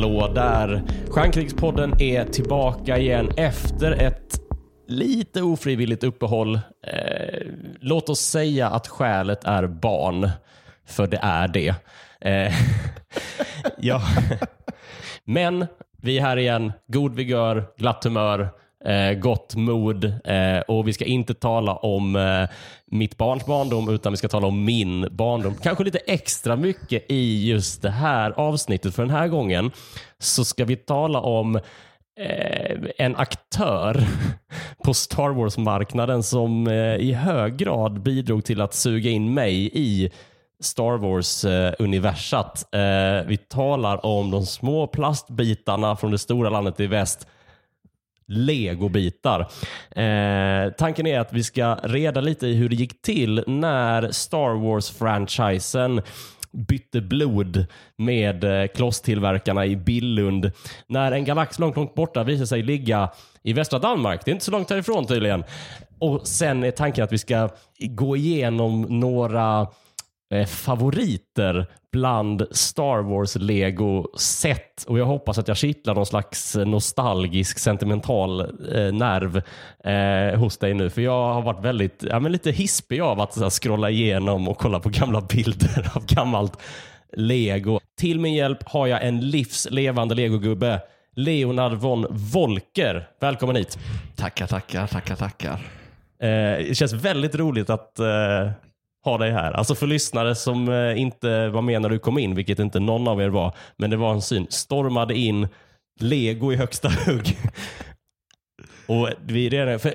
Hallå där! Stjärnkrigspodden är tillbaka igen efter ett lite ofrivilligt uppehåll. Eh, låt oss säga att skälet är barn, för det är det. Eh, ja. Men vi är här igen, god vigör, glatt humör, eh, gott mod eh, och vi ska inte tala om eh, mitt barns barndom utan vi ska tala om min barndom. Kanske lite extra mycket i just det här avsnittet för den här gången så ska vi tala om eh, en aktör på Star Wars-marknaden som eh, i hög grad bidrog till att suga in mig i Star Wars-universat. Eh, vi talar om de små plastbitarna från det stora landet i väst legobitar. Eh, tanken är att vi ska reda lite i hur det gick till när Star Wars-franchisen bytte blod med eh, klosstillverkarna i Billund. När en galax långt, långt borta visar sig ligga i västra Danmark. Det är inte så långt härifrån tydligen. Och sen är tanken att vi ska gå igenom några eh, favoriter bland Star Wars Lego-set. Och jag hoppas att jag kittlar någon slags nostalgisk, sentimental eh, nerv eh, hos dig nu. För jag har varit väldigt, ja, men lite hispig av att så scrolla igenom och kolla på gamla bilder av gammalt Lego. Till min hjälp har jag en livslevande legogubbe. Leonard von Volker. Välkommen hit. Tackar, tackar, tackar, tackar. Eh, det känns väldigt roligt att eh, ha dig här. Alltså för lyssnare som eh, inte var med när du kom in, vilket inte någon av er var, men det var en syn. Stormade in, lego i högsta hugg. Och vi redan, för,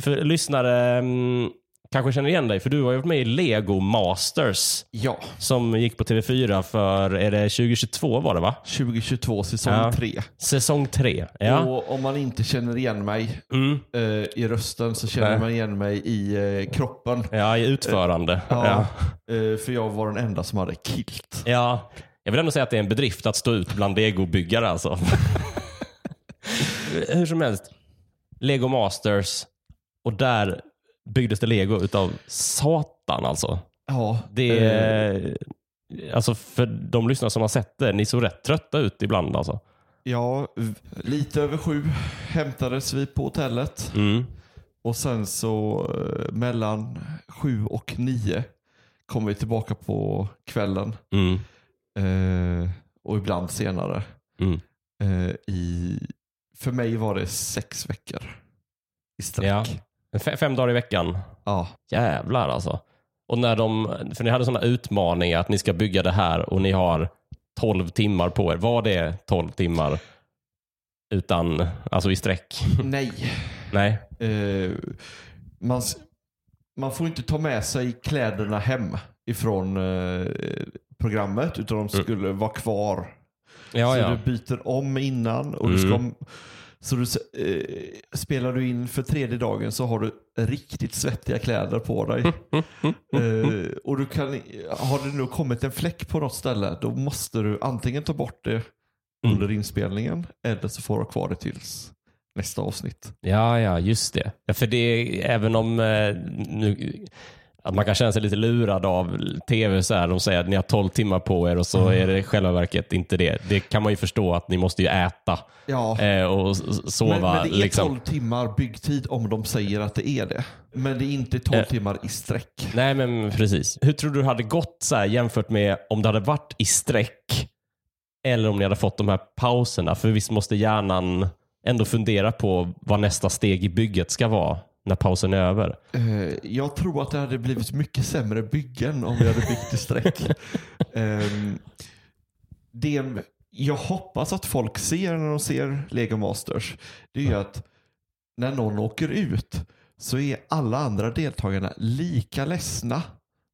för lyssnare mm, kanske känner igen dig, för du har ju varit med i Lego Masters Ja, som gick på TV4 för, är det 2022 var det va? 2022 säsong Ja. 3. Säsong 3. Ja. Och om man inte känner igen mig Mm. eh, i rösten så känner Nej. man igen mig i eh, kroppen. ja, i utförande. Ja, Ja. eh, för jag var den enda som hade kilt. Ja, jag vill ändå säga att det är en bedrift att stå ut bland legobyggare alltså. Hur som helst, Lego Masters och där byggdes det lego utav satan alltså. Ja, Det eh, är, alltså för de lyssnare som har sett det, ni såg rätt trötta ut ibland alltså. ja, lite över sju hämtades vi på hotellet. Mm. Och sen så eh, mellan sju och nio kom vi tillbaka på kvällen. Mm. Eh, och ibland senare. Mm. Eh, i, för mig var det sex veckor i sträck. Ja. Fe- Fem dagar i veckan. Ja. Jävlar alltså. Och när de, för ni hade sådana utmaningar att ni ska bygga det här och ni har 12 timmar på er. Var det 12 timmar utan, alltså i sträck? Nej. Nej. Eh, man, man får inte ta med sig kläderna hem ifrån eh, programmet utan de skulle vara kvar. Mm. Ja, så ja. du byter om innan och du ska Mm. Så du, eh, spelar du in för tredje dagen så har du riktigt svettiga kläder på dig. eh, och du kan, har det nu kommit en fläck på något ställe då måste du antingen ta bort det Mm. under inspelningen eller så får du ha kvar det tills nästa avsnitt. Ja, ja, just det. Ja, för det är, även om eh, nu, att man kan känna sig lite lurad av tv så här, de säger att ni har 12 timmar på er och så är det i själva verket inte det. Det kan man ju förstå att ni måste ju äta Ja. eh, och sova. Men, men det är liksom. 12 timmar byggtid om de säger att det är det. Men det är inte 12 Eh. timmar i sträck. Nej, men precis. Hur tror du det hade gått så här, jämfört med om det hade varit i sträck eller om ni hade fått de här pauserna? För visst måste hjärnan ändå fundera på vad nästa steg i bygget ska vara när pausen är över. Eh, jag tror att det hade blivit mycket sämre byggen om vi hade byggt i sträck. Ehm, det jag hoppas att folk ser när de ser Lego Masters, det är ju att när någon åker ut så är alla andra deltagarna lika ledsna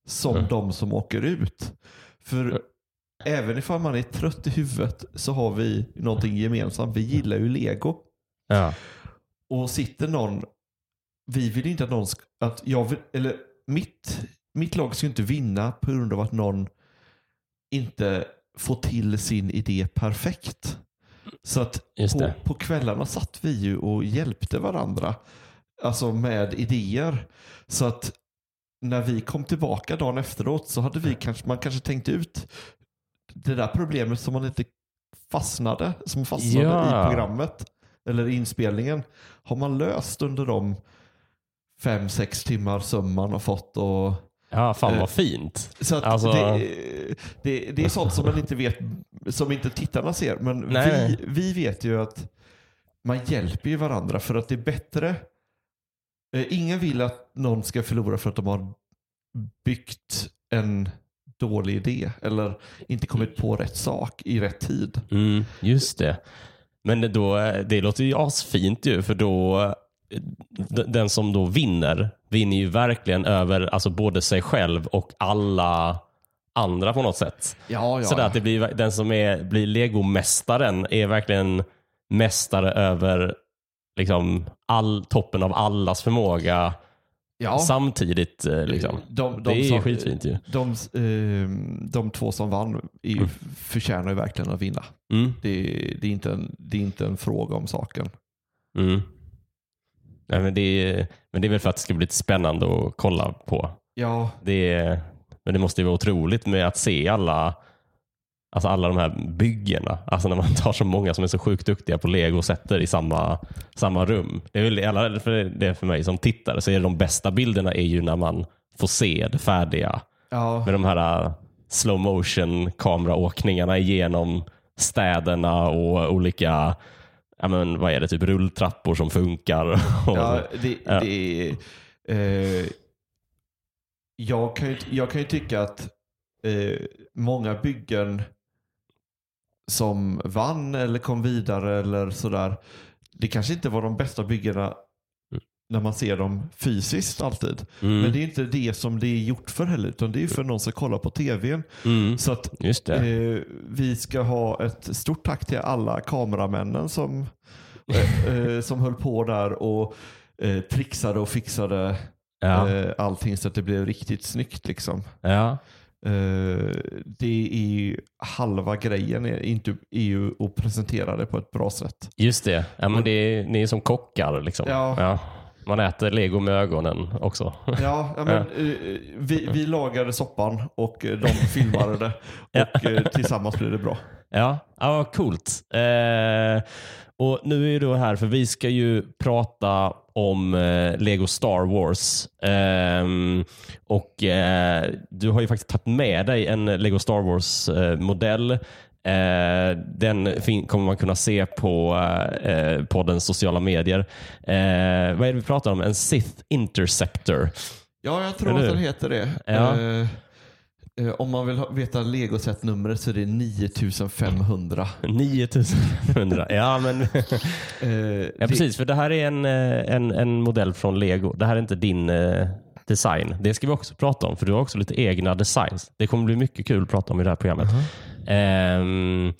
som Mm. de som åker ut. För även ifall man är trött i huvudet så har vi någonting gemensamt. Vi gillar ju Lego. Ja. Och sitter någon, vi vill inte att någon, att jag vill, eller mitt, mitt lag ska inte vinna på grund av att någon inte får till sin idé perfekt. Så att på, på kvällarna satt vi ju och hjälpte varandra. Alltså med idéer. Så att när vi kom tillbaka dagen efteråt så hade vi kanske, man kanske tänkt ut det där problemet som man inte fastnade, som fastnade Ja. i programmet eller inspelningen, har man löst under de fem, sex timmar som man har fått. Och, Ja, fan Eh, vad fint. så att Alltså- det, det, det är sånt som man inte vet, som inte tittarna ser. Men vi, vi vet ju att man hjälper ju varandra för att det är bättre. Eh, Ingen vill att någon ska förlora för att de har byggt en dålig idé eller inte kommit på rätt sak i rätt tid. Mm, just det. Men då, det låter ju asfint ju, för då den som då vinner, vinner ju verkligen över alltså både sig själv och alla andra på något sätt. Ja, ja. Sådär att det blir, den som är, blir legomästaren är verkligen mästare över liksom all, toppen av allas förmåga ja. samtidigt. eh, Liksom. De, det är som- skitfint ju. De, eh, de två som vann är ju, förtjänar ju verkligen att vinna. Mm, Det, det, är inte en, det är inte en fråga om saken. mm. Nej, men, det är, men det är väl för att det ska bli lite spännande att kolla på. Ja, Det är, men det måste ju vara otroligt med att se alla, alltså alla de här byggena. Alltså när man tar så många som är så sjukt duktiga på lego och sätter i samma, samma rum. Det är väl alla, för det för mig som tittare så är de bästa bilderna är ju när man får se det färdiga. ja, Med de här uh, slow motion kameraåkningarna igenom städerna och olika Ja, men, vad är det, typ rulltrappor som funkar. Ja, det, Ja. det eh, jag, kan ju, jag kan ju tycka att eh, många byggen som vann eller kom vidare eller sådär, det kanske inte var de bästa byggena när man ser dem fysiskt alltid. Mm. Men det är inte det som det är gjort för heller, utan det är för någon som kollar på tvn. mm, Så att. Eh, vi ska ha ett stort tack till alla kameramännen som, eh, eh, som höll på där och eh, trixade och fixade Ja. eh, allting så att det blev riktigt snyggt. Liksom. ja. Eh, det är ju halva grejen är inte EU att presentera det på ett bra sätt. Just det. Ja, men det är, ni är som kockar. Liksom. Ja. Man äter lego med ögonen också. Ja, ja, men, eh, vi, vi lagade soppan och eh, de filmade det och eh, tillsammans blev det bra. Ja, ja vad coolt. Eh, och Nu är du här för vi ska ju prata om eh, Lego Star Wars. Ehm, och eh, Du har ju faktiskt tagit med dig en Lego Star Wars-modell. Eh, den fin- kommer man kunna se på eh, poddens sociala medier. Eh, vad är det vi pratar om? En Sith Interceptor. Ja, jag tror Eller att hur? den heter det. Ja. Eh, eh, om man vill ha, veta legoset-numret så är det 9500. 9500. ja, men... Eh, Ja, precis. För det här är en, eh, en, en modell från Lego. Det här är inte din eh, design. Det ska vi också prata om, för du har också lite egna designs. Det kommer bli mycket kul att prata om i det här programmet. Ehm,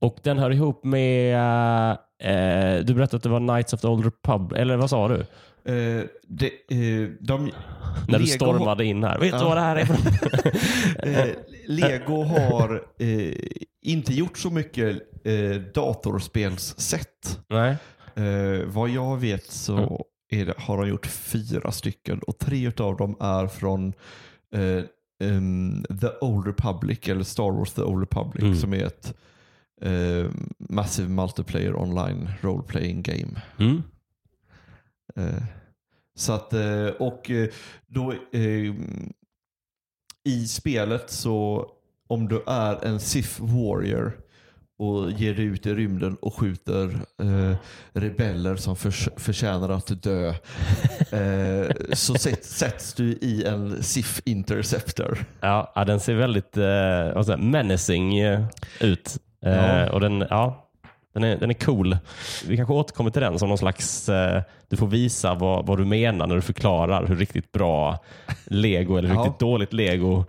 och den hör ihop med... eh, du berättade att det var Knights of the Old Republic. Eller vad sa du? Eh, det, eh, de, När du Lego stormade in här. Vet du vad det här är? eh, Lego har inte gjort så mycket datorspelssätt. Nej. Vad jag vet så är det, har de gjort fyra stycken och tre av dem är från em, The Old Republic eller Star Wars The Old Republic Mm. som är ett eh, massive multiplayer online role playing game. Mm. Eh, så att, eh, och eh, då eh, i spelet så om du är en Sith Warrior och ger dig ut i rymden och skjuter eh, rebeller som förs- förtjänar att dö eh, så sätt, sätts du i en Sith Interceptor. Ja, ja, den ser väldigt eh, jag, menacing eh, ut. Eh, Ja. och den, ja, den, är, den är cool. Vi kanske återkommer till den som någon slags... Eh, du får visa vad, vad du menar när du förklarar hur riktigt bra lego eller Ja. riktigt dåligt lego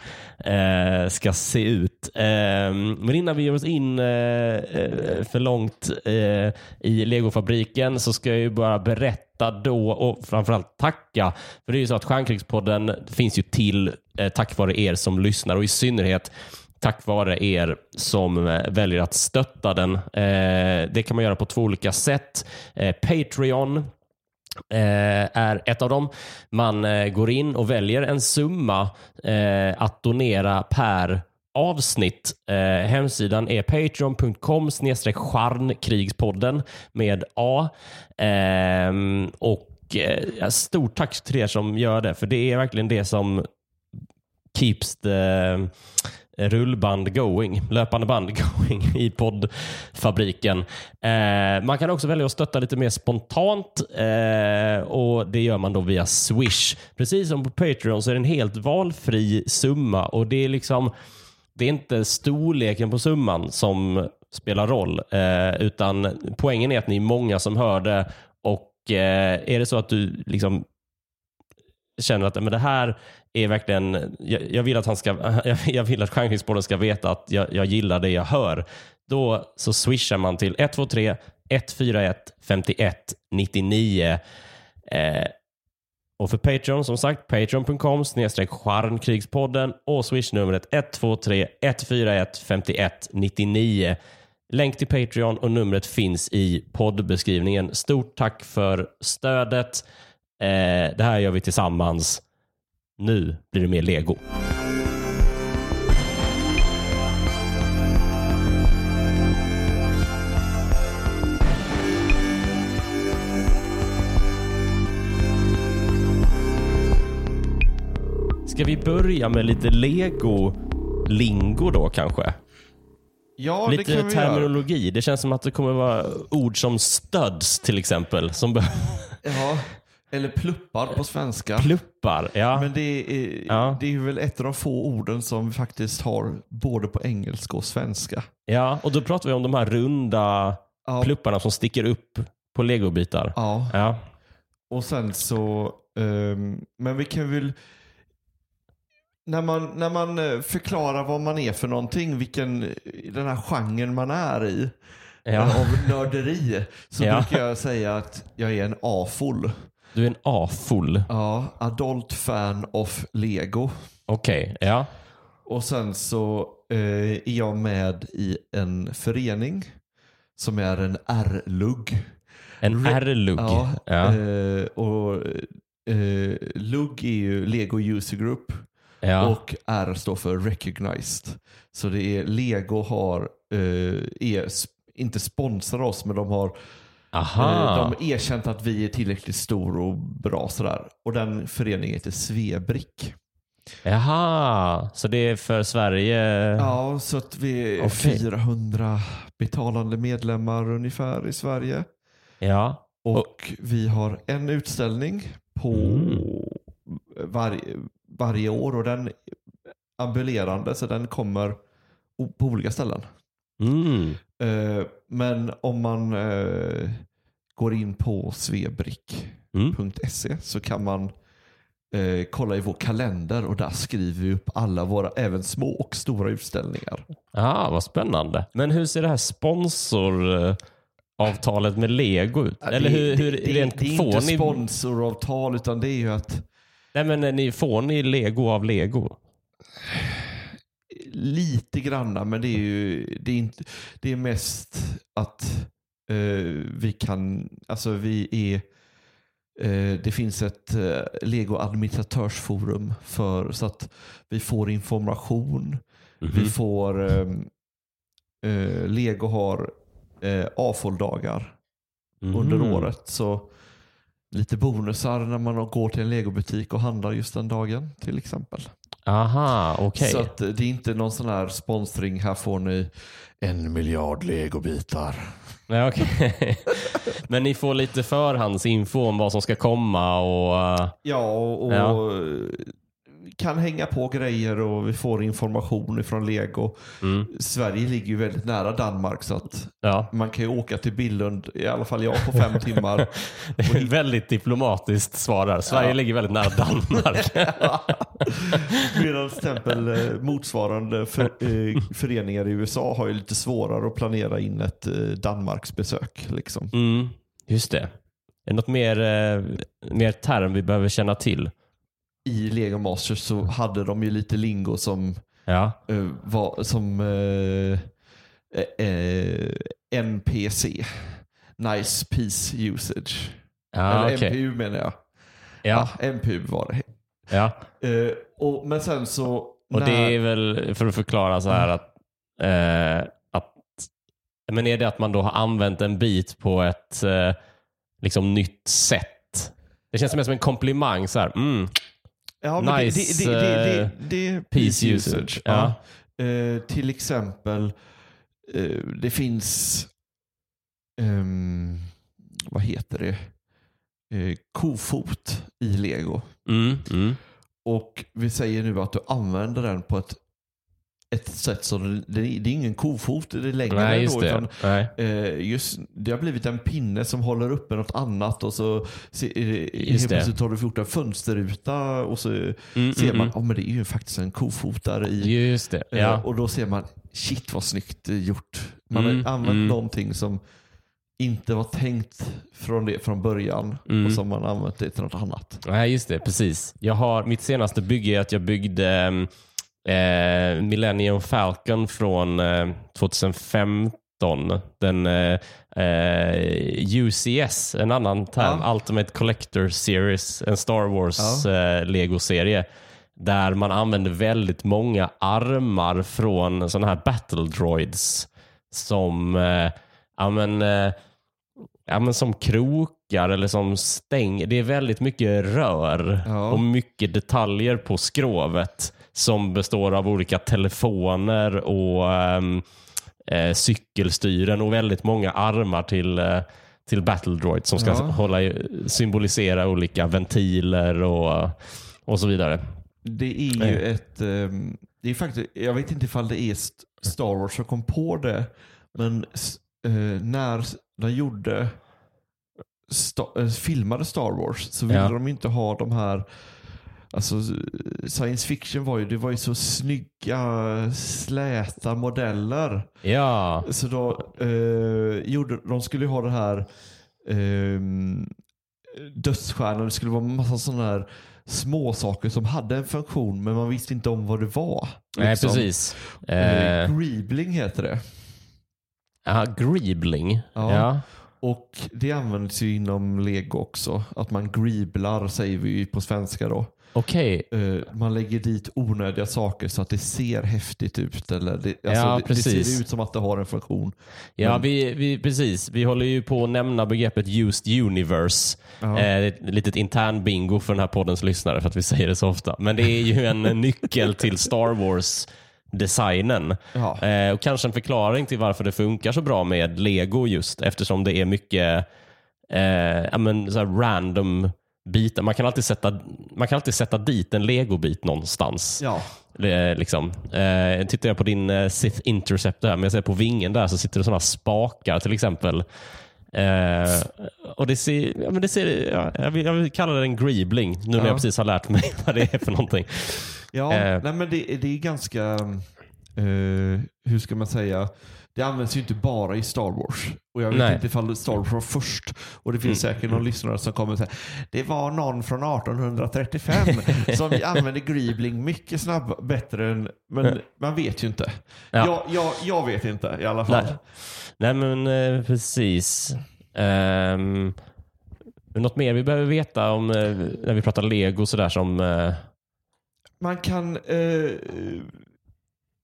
eh, ska se ut. Ehm, men innan vi ger oss in eh, eh, för långt eh, i legofabriken så ska jag ju bara berätta då och framförallt tacka. För det är ju så att Stjärnkrigspodden finns ju till eh, tack vare er som lyssnar och i synnerhet tack vare er som väljer att stötta den. Eh, det kan man göra på två olika sätt. Eh, Patreon är ett av dem. Man går in och väljer en summa att donera per avsnitt. Eh, hemsidan är patreon.com charnkrigspodden med A. Eh, och eh, stort tack till er som gör det, för det är verkligen det som keeps the eh, rullband going, löpande band going i poddfabriken. Eh, man kan också välja att stötta lite mer spontant eh, och det gör man då via Swish. Precis som på Patreon så är det en helt valfri summa och det är liksom det är inte storleken på summan som spelar roll, eh, utan poängen är att ni är många som hör det och eh, är det så att du liksom känner att men det här är verkligen, jag, jag vill att han ska, jag, jag vill att Stjärnkrigsbollen ska veta att jag, jag gillar det jag hör. Då så swishar man till 123 141 51 99. Eh, och för Patreon, som sagt, patreon.com snedstreck charnkrigspodden och swishnumret 123 141 51 99. Länk till Patreon och numret finns i poddbeskrivningen. Stort tack för stödet. Eh, det här gör vi tillsammans. Nu blir det mer lego. Ska vi börja med lite lego-lingo då kanske? Ja, det lite kan vi göra. terminologi. Det känns som att det kommer vara ord som studs till exempel. Som Ja, eller pluppar på svenska. pluppar. Ja. Men det är, Ja. det är väl ett av de få orden som vi faktiskt har både på engelska och svenska. ja, och då pratar vi om de här runda Ja, plupparna som sticker upp på legobitar. ja. Ja. och sen så, ehm, men vi kan väl, när man, när man eh, förklarar vad man är för någonting, vilken, den här genren man är i, Ja. av nörderi, så Ja. brukar jag säga att jag är en AFOL. Du är en A-full. Ja, adult fan of Lego. Okej, ja. Och sen så eh, är jag med i en förening som är en R-lugg. En R-lugg. Ja, Ja. Eh, och eh, LUG är ju Lego User Group ja. och R står för Recognized. Så det är Lego har, eh, är, sp- inte sponsrar oss men de har Aha. eh, de erkänt att vi är tillräckligt stor och bra sådär. Och den föreningen heter Svebrick. Jaha, så det är för Sverige? Ja, så att vi är Okej. 400 betalande medlemmar ungefär i Sverige. Ja. Och vi har en utställning på Mm. varje, varje år och den ambulerande så den kommer på olika ställen. Mm. Eh, Men om man eh, går in på svebrick.se Mm. så kan man eh, kolla i vår kalender och där skriver vi upp alla våra även små och stora utställningar. Ah, vad spännande. Men hur ser det här sponsoravtalet med Lego ut? Eller hur, hur det, det, rent det är inte sponsoravtal utan det är ju att Nej, men eh, ni, får ni Lego av Lego? lite granna men det är ju det är, inte, det är mest att eh, vi kan, alltså vi är eh, det finns ett eh, Lego administratörsforum för så att vi får information. Mhm. Vi får eh, Lego har eh, AFOL-dagar under Mhm. året. Så lite bonusar när man går till en legobutik och handlar just den dagen till exempel. Aha, okej. Så att eh, det är inte någon sån här sponsring, här får ni en miljard legobitar. Nej, okej. Men ni får lite förhandsinfo om vad som ska komma och... eh, Ja, och, och Ja. Kan hänga på grejer och vi får information ifrån Lego. mm, Sverige ligger ju väldigt nära Danmark så att ja. man kan ju åka till Billund, i alla fall jag, på fem timmar. Det är ett väldigt diplomatiskt svar där. Sverige Ja. ligger väldigt nära Danmark. Medan till exempel eh, motsvarande för, eh, föreningar i USA har ju lite svårare att planera in ett eh, Danmarksbesök. Liksom. Mm, just det. Är det något mer, eh, mer term vi behöver känna till? I Lego Masters så hade de ju lite lingo som Ja. eh, var som eh, eh, NPC. Nice Piece Usage. Ja, Eller okej. MPU menar jag. Ja. Ja, MPU var det. Ja. Och, men sen så Och det när- är väl för att förklara så här att, att men är det att man då har använt en bit på ett liksom nytt sätt? Det känns mer som en komplimang. Så här, mm, Ja, Nice, det, det, det, eh, piece usage. usage. Ja. Ja. Eh, till exempel, eh, det finns, ehm, vad heter det, eh, kofot i lego. mm, mm. Och vi säger nu att du använder den på ett, ett sätt som, det, det är ingen kofot det längre Nej, just då, det. utan. Eh, just, det har blivit en pinne som håller uppe något annat och så se, eh, helt plötsligt har du en fönsterruta och så Mm, ser mm, man, mm. ja men det är ju faktiskt en kofotare i. Just det. Eh, Ja. Och då ser man, shit vad snyggt eh, gjort. Man Mm, har använt mm. någonting som inte var tänkt från det från början Mm. och som man använt det till något annat. Nej, just det. Precis. Jag har, mitt senaste bygge är att jag byggde eh, Millennium Falcon från eh, 2015. Den eh, eh, UCS, en annan term, Ja. Ultimate Collector Series, en Star Wars eh, Lego-serie. Där man använder väldigt många armar från sådana här battle droids som eh, ja, men, eh, ja, men som krokar eller som stäng. Det är väldigt mycket rör Ja. och mycket detaljer på skrovet som består av olika telefoner och ehm, eh, cykelstyren och väldigt många armar till, eh, till battle droid som ska Ja. hålla, symbolisera olika ventiler och, och så vidare. Det är ju ett, ehm, det är faktiskt, jag vet inte ifall det är St- Star Wars som kom på det, men eh, när de gjorde, sta, eh, filmade Star Wars så ville Ja. de inte ha de här Alltså science fiction var ju, det var ju så snygga släta modeller. Ja, Så då eh, gjorde, de skulle ju ha det här eh, dödsstjärnan. Det skulle vara massa sådana här små saker som hade en funktion men man visste inte om vad det var. nej, liksom. precis. Eh, Eh, Greebling heter det. ja, greebling. Ja. Ja. Och det används ju inom lego också. Att man greeblar säger vi ju på svenska då. Okej, Eh, man lägger dit onödiga saker så att det ser häftigt ut. Eller det, alltså Ja, det, det precis. ser ut som att det har en funktion. Ja, Men- vi, vi, precis. Vi håller ju på att nämna begreppet used universe. Ja. Eh, ett litet intern bingo för den här poddens lyssnare för att vi säger det så ofta. Men det är ju en nyckel till Star Wars-designen. Ja. Eh, och kanske en förklaring till varför det funkar så bra med lego just eftersom det är mycket eh, ja, men, så här random bitar. Man kan, alltid sätta, man kan alltid sätta dit en legobit någonstans. Ja. Liksom. eh, tittar jag på din eh, Sith Intercept där, men jag ser på vingen där så sitter det sådana spakar till exempel. Eh, och det ser, ja, men det ser ja, jag, vill, jag vill kalla det en greebling nu när Ja. jag precis har lärt mig vad det är för någonting. Ja, Eh. nej men det, det är ganska, eh, hur ska man säga, det används ju inte bara i Star Wars. Och jag vet Nej. inte ifall Star Wars var först. Och det finns säkert någon lyssnare som kommer säga det var någon från 1835 som använde greebling mycket snabbare, bättre än, men man vet ju inte. Ja. Jag, jag, jag vet inte i alla fall. Nej, Nej men eh, precis. Um, något mer vi behöver veta om eh, när vi pratar lego sådär som... eh, Man kan,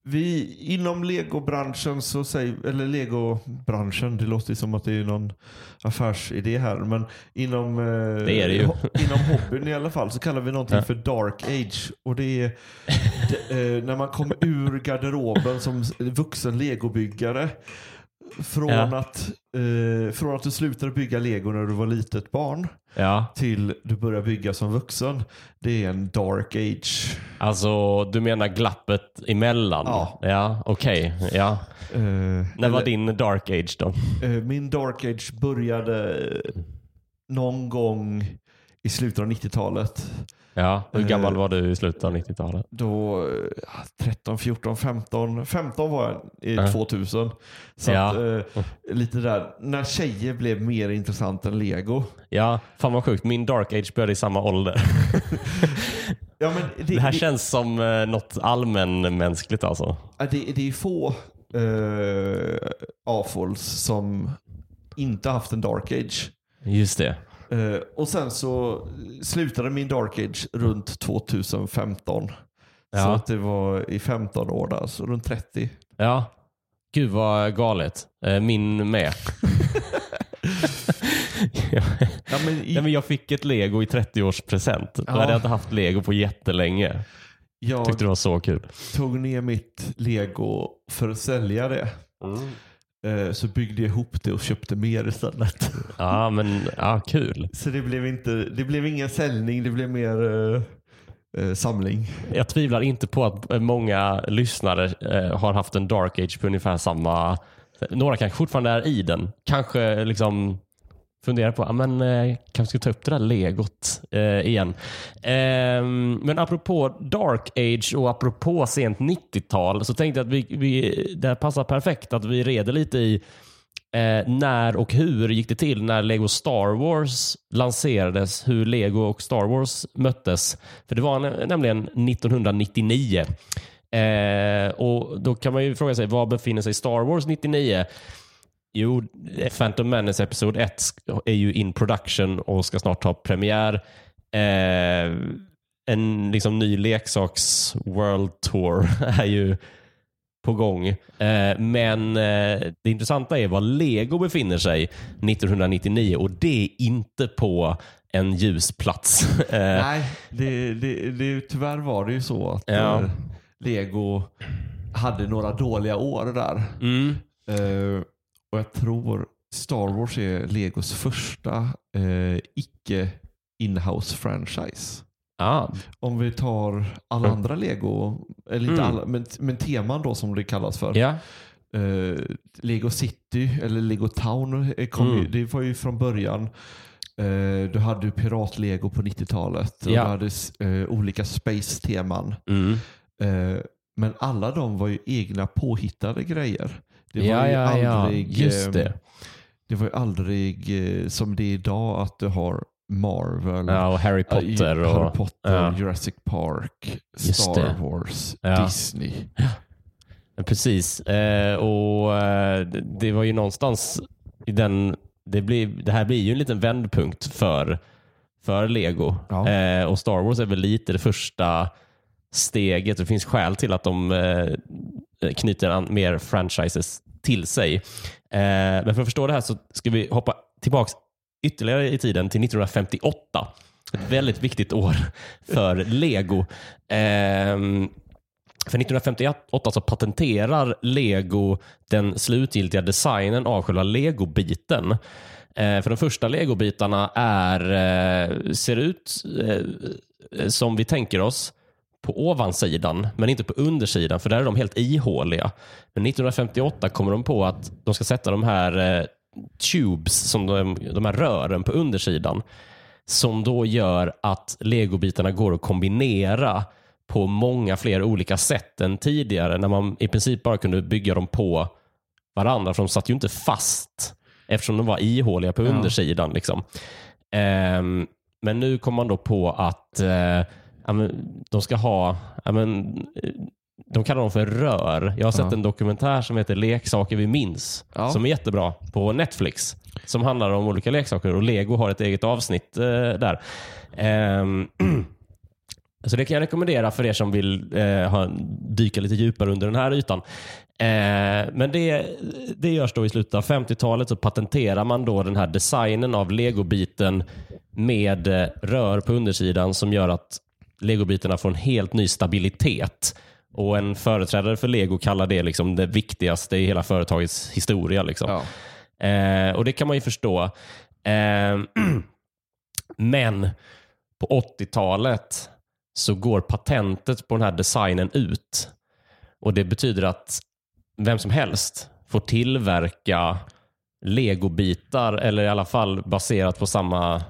vi inom legobranschen så säger, eller legobranschen, det låter som att det är någon affärsidé här, men inom, eh, Det är det ju. inom hobbyn i alla fall så kallar vi någonting Ja. för dark age. Och det är det, eh, när man kommer ur garderoben som vuxen legobyggare. Från, Ja. att, eh, från att du slutade bygga lego när du var litet barn ja, till du börjar bygga som vuxen. Det är en dark age. alltså du menar glappet emellan? Ja. Ja, okej. Ja. Eh, När var eller- din dark age då? Eh, Min dark age började någon gång i slutet av 90-talet. Ja, hur Eh. gammal var du i slutet av 90-talet? Då eh, 13, 14, 15. 15 var jag i Ja. 2000. Så Ja. att, eh, lite där. När tjejer blev mer intressant än lego. Ja, fan vad sjukt. Min dark age började i samma ålder. Ja, men det, Det här det, känns som eh, något allmänmänskligt alltså. det, det är få eh, avfolks som inte haft en dark age. Just det. Eh, och sen så slutade min dark age runt 2015. Så Ja. att det var i 15 år där, så runt 30. Ja. Gud vad galet. Eh, Min med. Ja, men i, Nej, men jag fick ett lego i 30-årspresent. Då Ja. hade jag inte haft lego på jättelänge. jag Tyckte det var så kul. tog ner mitt lego för att sälja det. Eh, Så byggde jag ihop det och köpte mer istället. Ja, men ja, kul. Så det blev, inte, det blev ingen säljning, det blev mer eh, eh, samling. Jag tvivlar inte på att eh, många lyssnare eh, har haft en dark age på ungefär samma... Några kanske fortfarande är i den. Kanske liksom funderar på, men eh, kanske ska ta upp det där legot eh, igen. Eh, men apropå dark age och apropå sent 90-tal så tänkte jag att vi, vi, det här passar perfekt att vi reder lite i eh, när och hur gick det till när Lego Star Wars lanserades, hur Lego och Star Wars möttes. För det var nämligen 1999. Eh, och Då kan man ju fråga sig, var befinner sig Star Wars 99? Jo, Phantom Menace Episod 1 är ju in production och ska snart ha premiär. Eh, en liksom ny leksaks World Tour är ju på gång. Eh, men eh, det intressanta är var Lego befinner sig 1999 och det är inte på en ljus plats. Eh, Nej, det, det, det, tyvärr var det ju så att Ja. eh, Lego hade några dåliga år där. mm, Eh, och jag tror Star Wars är Legos första eh, icke inhouse franchise. ja, Om vi tar alla andra Lego, eller inte Mm. alla, men, men teman då som det kallas för. ja, Eh, Lego City eller Lego Town eh, kom ju, Mm. det var ju från början. Eh, du hade ju pirat-lego på 90-talet och Ja. du hade eh, olika space-teman. mm, Eh, men alla de var ju egna påhittade grejer. Det var ja, ju ja, ja, aldrig, just eh, det. det var ju aldrig eh, som det är idag att du har Marvel, Ja, och Harry eh, Potter och... Harry Potter ja. Jurassic Park, Star. Wars, Ja. Disney. Precis. Eh, och det- Det var ju någonstans i den... Det, blir, det här blir ju en liten vändpunkt för, för Lego. Ja. Eh, och Star Wars är väl lite det första steget. Det finns skäl till att de eh, knyter an mer franchises till sig. Eh, men för att förstå det här så ska vi hoppa tillbaka ytterligare i tiden till 1958. Ett väldigt viktigt år för Lego. Ehm, för 1958 så patenterar Lego den slutgiltiga designen av själva Lego-biten. Eh, för de första Lego-bitarna är, eh, ser ut eh, som vi tänker oss på ovansidan, men inte på undersidan, för där är de helt ihåliga. Men 1958 kommer de på att de ska sätta de här eh, tubes, som de, de här rören på undersidan, som då gör att legobitarna går att kombinera på många fler olika sätt än tidigare när man i princip bara kunde bygga dem på varandra för de satt ju inte fast eftersom de var ihåliga på Ja. undersidan. Liksom. Ehm, men nu kom man då på att eh, de ska ha, men, eh, de kallar dem för rör. Jag har sett Ja. en dokumentär som heter Leksaker vi minns Ja. som är jättebra på Netflix som handlar om olika leksaker och Lego har ett eget avsnitt eh, där. Ehm, så det kan jag rekommendera för er som vill eh, ha, dyka lite djupare under den här ytan. Eh, men det, det görs då i slutet av 50-talet så patenterar man då den här designen av legobiten med eh, rör på undersidan som gör att legobitarna får en helt ny stabilitet. Och En företrädare för lego kallar det liksom det viktigaste i hela företagets historia. Liksom. Ja. Eh, och det kan man ju förstå. Eh, men på 80-talet så går patentet på den här designen ut. Och Det betyder att vem som helst får tillverka legobitar eller i alla fall baserat på samma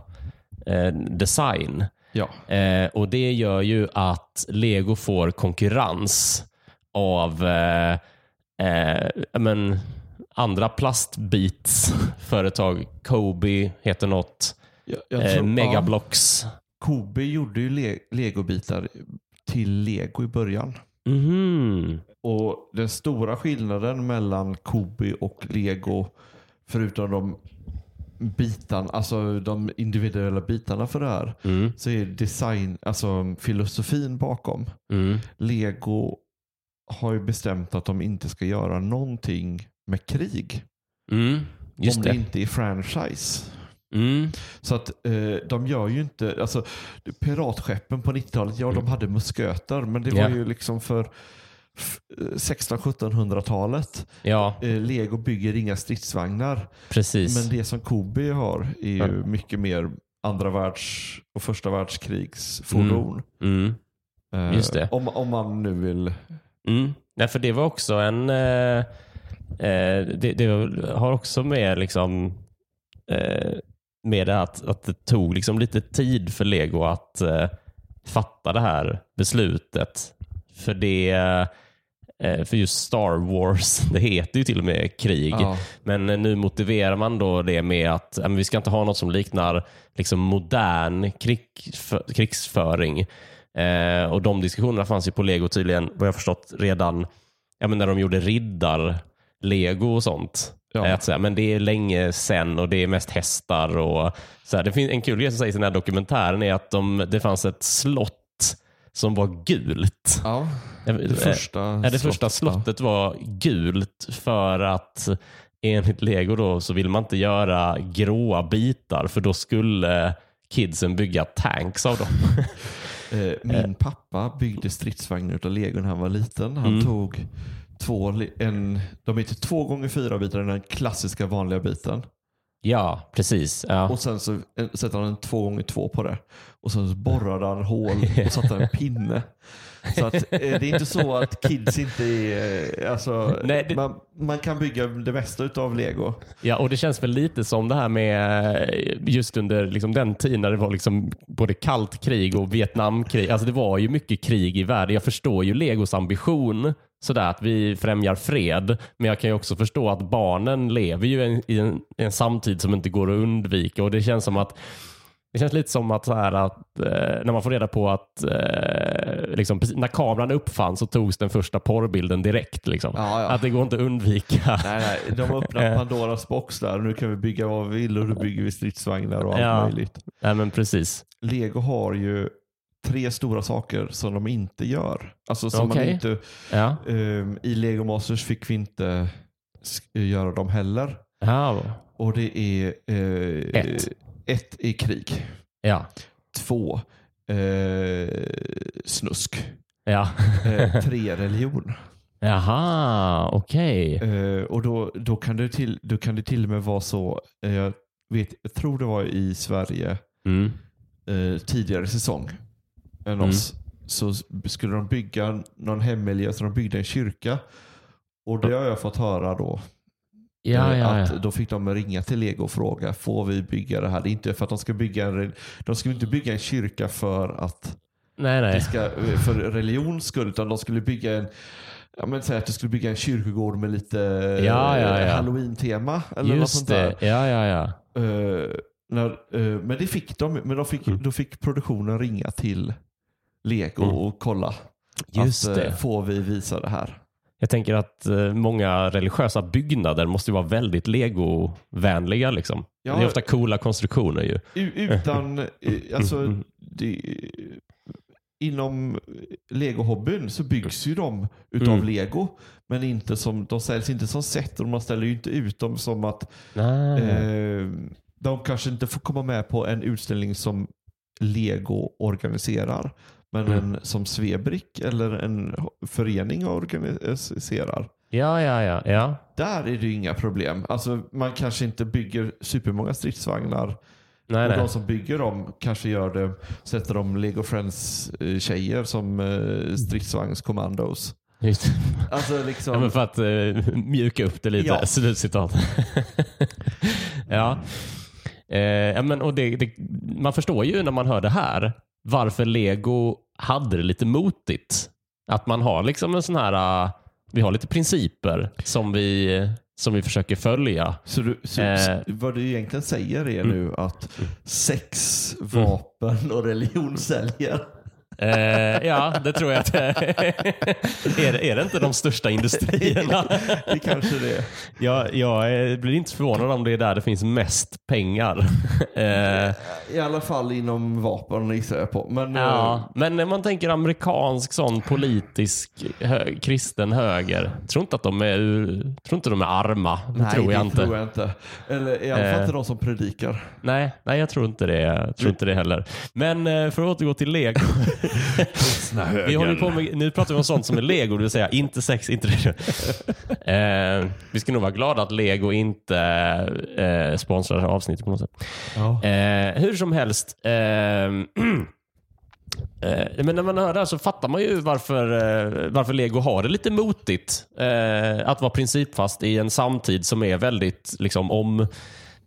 eh, design. Ja. Eh, och Det gör ju att Lego får konkurrens av eh, eh, men, andra plastbitsföretag. Kobe heter något. Jag, jag Eh, tror- Megablocks. Ja, Kobe gjorde ju le legobitar till lego i början. Mhm. Och den stora skillnaden mellan Kobe och Lego, förutom de bitarna, alltså de individuella bitarna för det här Mm. så är design, alltså filosofin bakom. Mm. Lego har ju bestämt att de inte ska göra någonting med krig. Mm. Om det. inte är franchise. Mm. Så att eh, de gör ju inte, alltså piratskeppen på 90-talet, ja de hade musköter men det var Mm. Ju liksom för 1600-1700-talet. Ja, Eh, Lego bygger inga stridsvagnar. precis. Men det som Kobe har är ju Ja. mycket mer andra världs och första världskrigsfordon. Mm. Eh, Just det. Om, om man nu vill. Mm. Nej, för det var också en... Eh, eh, det, det har också med liksom eh, med det att, att det tog liksom lite tid för Lego att eh, fatta det här beslutet. För det för just Star Wars, det heter ju till och med krig. Ja. Men eh, nu motiverar man då det med att vi ska inte ha något som liknar liksom modern krigsfö krigsföring. Eh, och de diskussionerna fanns ju på Lego tydligen, vad jag förstått, redan ja, men när de gjorde riddar-lego och sånt. Ja. Eh, Att säga, men det är länge sen och det är mest hästar. Och, så här, det finns en kul grej som sägs i den här dokumentären är att de, det fanns ett slott som var gult. Ja, det första, Ja, det första slottet, var gult för att enligt Lego då så vill man inte göra gråa bitar för då skulle kidsen bygga tanks av dem. Eh, Min pappa byggde stridsvagnar av lego när han var liten. Han Mm. tog två, en, de heter två gånger fyra bitar, den klassiska vanliga biten. Ja, precis. Ja. Och sen så sätter han en två gånger två på det. Och sen så borrade han hål och satte en pinne. Så att, eh, det är inte så att kids inte är... eh, Alltså, Nej, det- man, man kan bygga det mesta utav lego. ja, och det känns väl lite som det här med eh, just under liksom den tiden när det var liksom både kallt krig och Vietnamkrig. Alltså det var ju mycket krig i världen. Jag förstår ju Legos ambition sådär att vi främjar fred. Men jag kan ju också förstå att barnen lever ju en, i en, samtid som inte går att undvika och det känns som att det känns lite som att, så här att eh, när man får reda på att eh, liksom, när kameran uppfanns så togs den första porrbilden direkt. Liksom. Ja, ja. Att det går inte att undvika. Nej, nej, de har öppnat Pandoras box där. Nu kan vi bygga vad vi vill och då bygger vi stridsvagnar och allt Ja. möjligt. Nej, men precis. Lego har ju tre stora saker som de inte gör. Alltså som man Okej. inte, Ja. ehm, I Lego Masters fick vi inte sk- göra dem heller. Ja. Och det är eh, Ett. ett är krig. Ja. Två eh, snusk. Ja. Eh, tre religion. Jaha, okej. Eh, och då, då, kan det till, då kan det till och med vara så, eh, jag, vet, jag tror det var i Sverige Mm. eh, tidigare säsong än Mm. oss, så s- skulle de bygga någon hemmiljö, så de byggde en kyrka. Och det har jag fått höra då. Ja, eh, ja, att ja. Då fick de ringa till Lego och fråga, får vi bygga det här? Det är inte för att de ska bygga en, de ska inte bygga en kyrka för att Nej, nej. ska, eh, för religions skull, utan de skulle bygga en Ja, men säg att du skulle bygga en kyrkogård med lite Ja, ja, eh, ja. halloween-tema. Eller något Just sånt där. det. Ja, ja, ja. Eh, när, eh, men det fick de. Men de fick, Mm. då fick produktionen ringa till Lego Mm. och kolla. Just att, eh, det. Får vi visa det här? Jag tänker att eh, många religiösa byggnader måste vara väldigt legovänliga. Liksom. Ja. Det är ofta coola konstruktioner ju. Utan, eh, alltså, Mm. det, inom Lego-hobbyn så byggs ju de utav Mm. Lego. Men inte som, de säljs inte som set och man ställer ju inte ut dem som att eh, de kanske inte får komma med på en utställning som Lego organiserar. Men Mm. en som Svebrick eller en förening organiserar. Ja, ja, ja. ja. Där är det ju inga problem. Alltså, man kanske inte bygger supermånga stridsvagnar. Nej, och nej. de som bygger dem kanske gör det, sätter de Lego Friends eh, som eh, stridsvagnskommandos. Just. Alltså liksom, Ja, men för att eh, mjuka upp det lite. Ja. Slutcitat. ja. Eh, men, och det, det, man förstår ju när man hör det här varför Lego hade det lite motigt. Att man har liksom en sån här, uh, vi har lite principer som vi, som vi försöker följa. Så, du, så Eh. vad du egentligen säger är Mm. nu att sex, vapen och religion säljer. Eh, ja, det tror jag att det är. Det, är det inte de största industrierna? Det kanske det är. Jag, jag eh, blir inte förvånad om det är där det finns mest pengar. Eh, I alla fall inom vapen gissar jag på. Men, eh, ja, men när man tänker amerikansk sån politisk hö, kristen höger. Tror inte att de är, tror inte de är arma. Det nej, tror jag det inte. tror jag inte. Eller i alla fall Eh. inte de som predikar. Nej, nej, jag tror inte det. Jag tror inte det heller. Men eh, för att återgå till lego. vi håller på med, nu pratar vi om sånt som är lego, det vill säga inte sex, inte det. eh, vi ska nog vara glada att lego inte eh, sponsrar det här avsnittet på något sätt. Ja. Eh, hur som helst. Eh, eh, men när man hör det här så fattar man ju varför, eh, varför Lego har det lite motigt. Att vara principfast i en samtid som är väldigt liksom,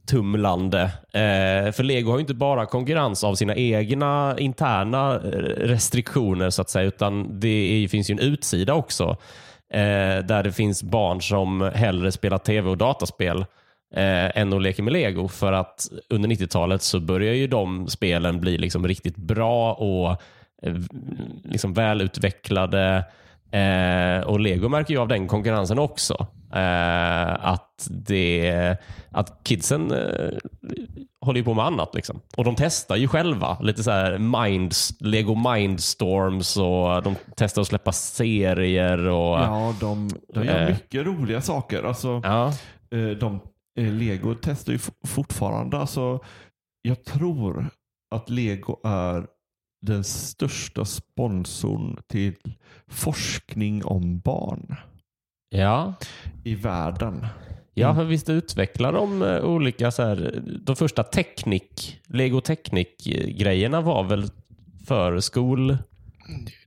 tumlande. Eh, för Lego har ju inte bara konkurrens av sina egna interna eh, restriktioner så att säga, utan det är, finns ju en utsida också. Eh, där det finns barn som hellre spelar tv och dataspel eh, än att leka med lego. För att under 90-talet så börjar ju de spelen bli liksom riktigt bra och eh, liksom välutvecklade. Eh, och lego märker ju av den konkurrensen också. Eh, att, det, att kidsen eh, håller ju på med annat. Liksom. Och de testar ju själva. Lite så här minds, Lego Mindstorms och de testar att släppa serier. Och, Ja, de, de gör Eh. mycket roliga saker. Alltså, ja. eh, de, eh, Lego testar ju fortfarande. Alltså, jag tror att Lego är den största sponsorn till forskning om barn Ja. i världen. Ja, för visst utvecklar de eh, olika, så här, de första teknik, Lego Technic-grejerna var väl för skol...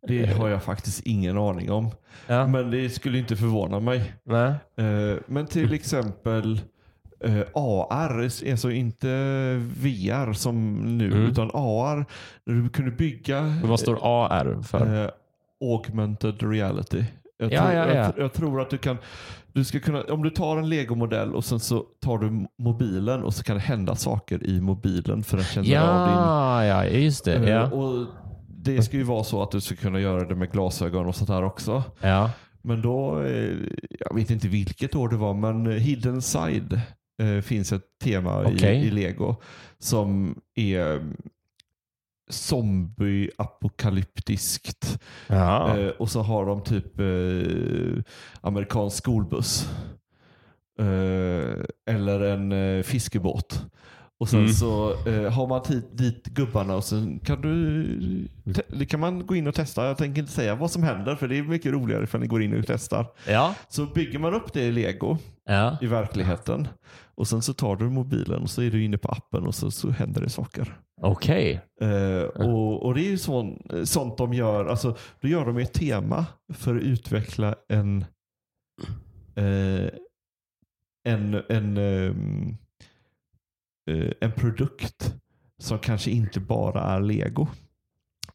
Det har jag faktiskt ingen aning om. Ja, Men det skulle inte förvåna mig. nej. Eh, Men till exempel eh, AR, alltså inte VR som nu, Mm. utan AR. När du kunde bygga vad står AR för? Eh, augmented reality. Jag, Ja, tror, ja, ja. Jag, jag tror att du kan, du ska kunna, om du tar en legomodell och sen så tar du mobilen och så kan det hända saker i mobilen för den känner av din Ja, ja, just det. Eh, Ja. Och det ska ju vara så att du ska kunna göra det med glasögon och sånt här också. Ja. Men då, eh, jag vet inte vilket år det var, men Hidden Side eh, finns ett tema Okej. i, i Lego som är zombie-apokalyptiskt. Ja. Eh, och så har de typ eh, amerikansk skolbuss. Eh, eller en eh, fiskebåt. Och sen Mm. så eh, har man dit, dit gubbarna och sen kan, du, det kan man gå in och testa. Jag tänker inte säga vad som händer för det är mycket roligare ifall ni går in och testar. Ja. Så bygger man upp det i lego Ja. i verkligheten och sen så tar du mobilen och så är du inne på appen och så, så händer det saker. Okej. Eh, och, och det är ju sån, sånt de gör. Alltså, då gör de ett tema för att utveckla en eh, en, en, ehm, eh, en produkt som kanske inte bara är lego.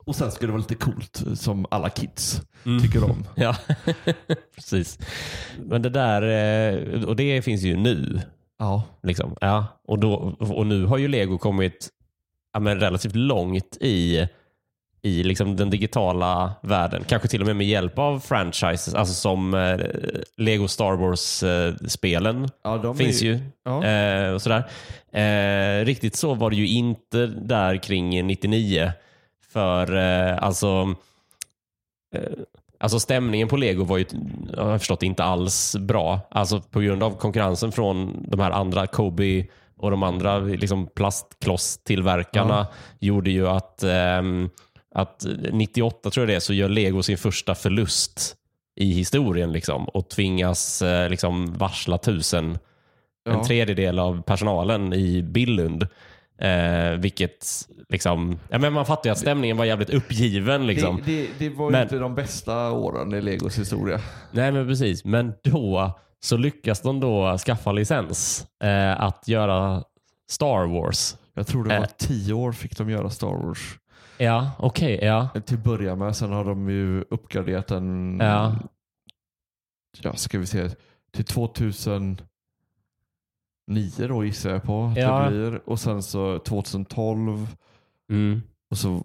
Och sen ska det vara lite coolt som alla kids Mm. tycker om. Ja, precis. Men det där, eh, och det finns ju nu. Ja, Liksom. Ja. Och, då, och nu har ju Lego kommit ja, men relativt långt i, i liksom den digitala världen. Kanske till och med med hjälp av franchises, alltså som eh, Lego Star Wars-spelen ja de finns är, ju. Ja. Eh, och sådär. Eh, riktigt så var det ju inte där kring 99. För eh, alltså, eh, alltså stämningen på Lego var ju, har jag förstått, inte alls bra. Alltså på grund av konkurrensen från de här andra, Kobe och de andra liksom plastklosstillverkarna gjorde ju att, ehm, att 98 tror jag det är, så gör Lego sin första förlust i historien liksom, och tvingas eh, liksom varsla tusen en Ja. tredjedel av personalen i Billund. Eh, vilket liksom, ja, men man fattar ju att stämningen var jävligt uppgiven. Liksom. det, det, det var ju Men- inte de bästa åren i Legos historia. Nej men precis, men då så lyckas de då skaffa licens eh, att göra Star Wars. Jag tror det var Eh. tio år fick de göra Star Wars. Ja, okej, ja. Till börja med. Sen har de ju uppgraderat den, Ja. ja, ska vi se, till 2009 då gissar jag på att Ja. det blir. Och sen så 2012 Mm. och så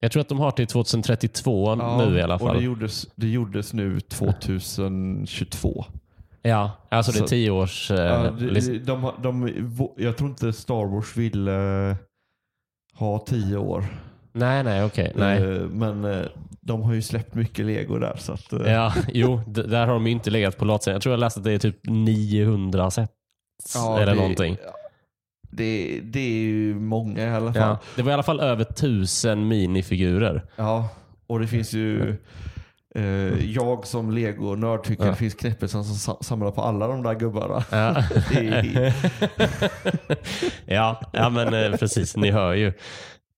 Jag tror att de har till 2032 nu i alla Och fall. det gjordes, det gjordes nu 2022. Ja, alltså det är Så- tio års... eh, Ja, de, de, de, jag tror inte Star Wars ville eh, ha tio år. nej, nej, okej. nej. Eh, Men eh, de har ju släppt mycket lego där. Så att, Ja, jo, där har de ju inte legat på latsidan. Jag tror jag läste att det är typ 900 set. Ja, eller det- någonting. Det, det är ju många i alla fall. Ja. Det var i alla fall över tusen minifigurer. Ja, och det finns ju eh, jag som lego-nörd tycker Ja. det finns knäppelsen som sa- samlar på alla de där gubbarna. Ja, är, ja, ja men eh, precis. Ni hör ju.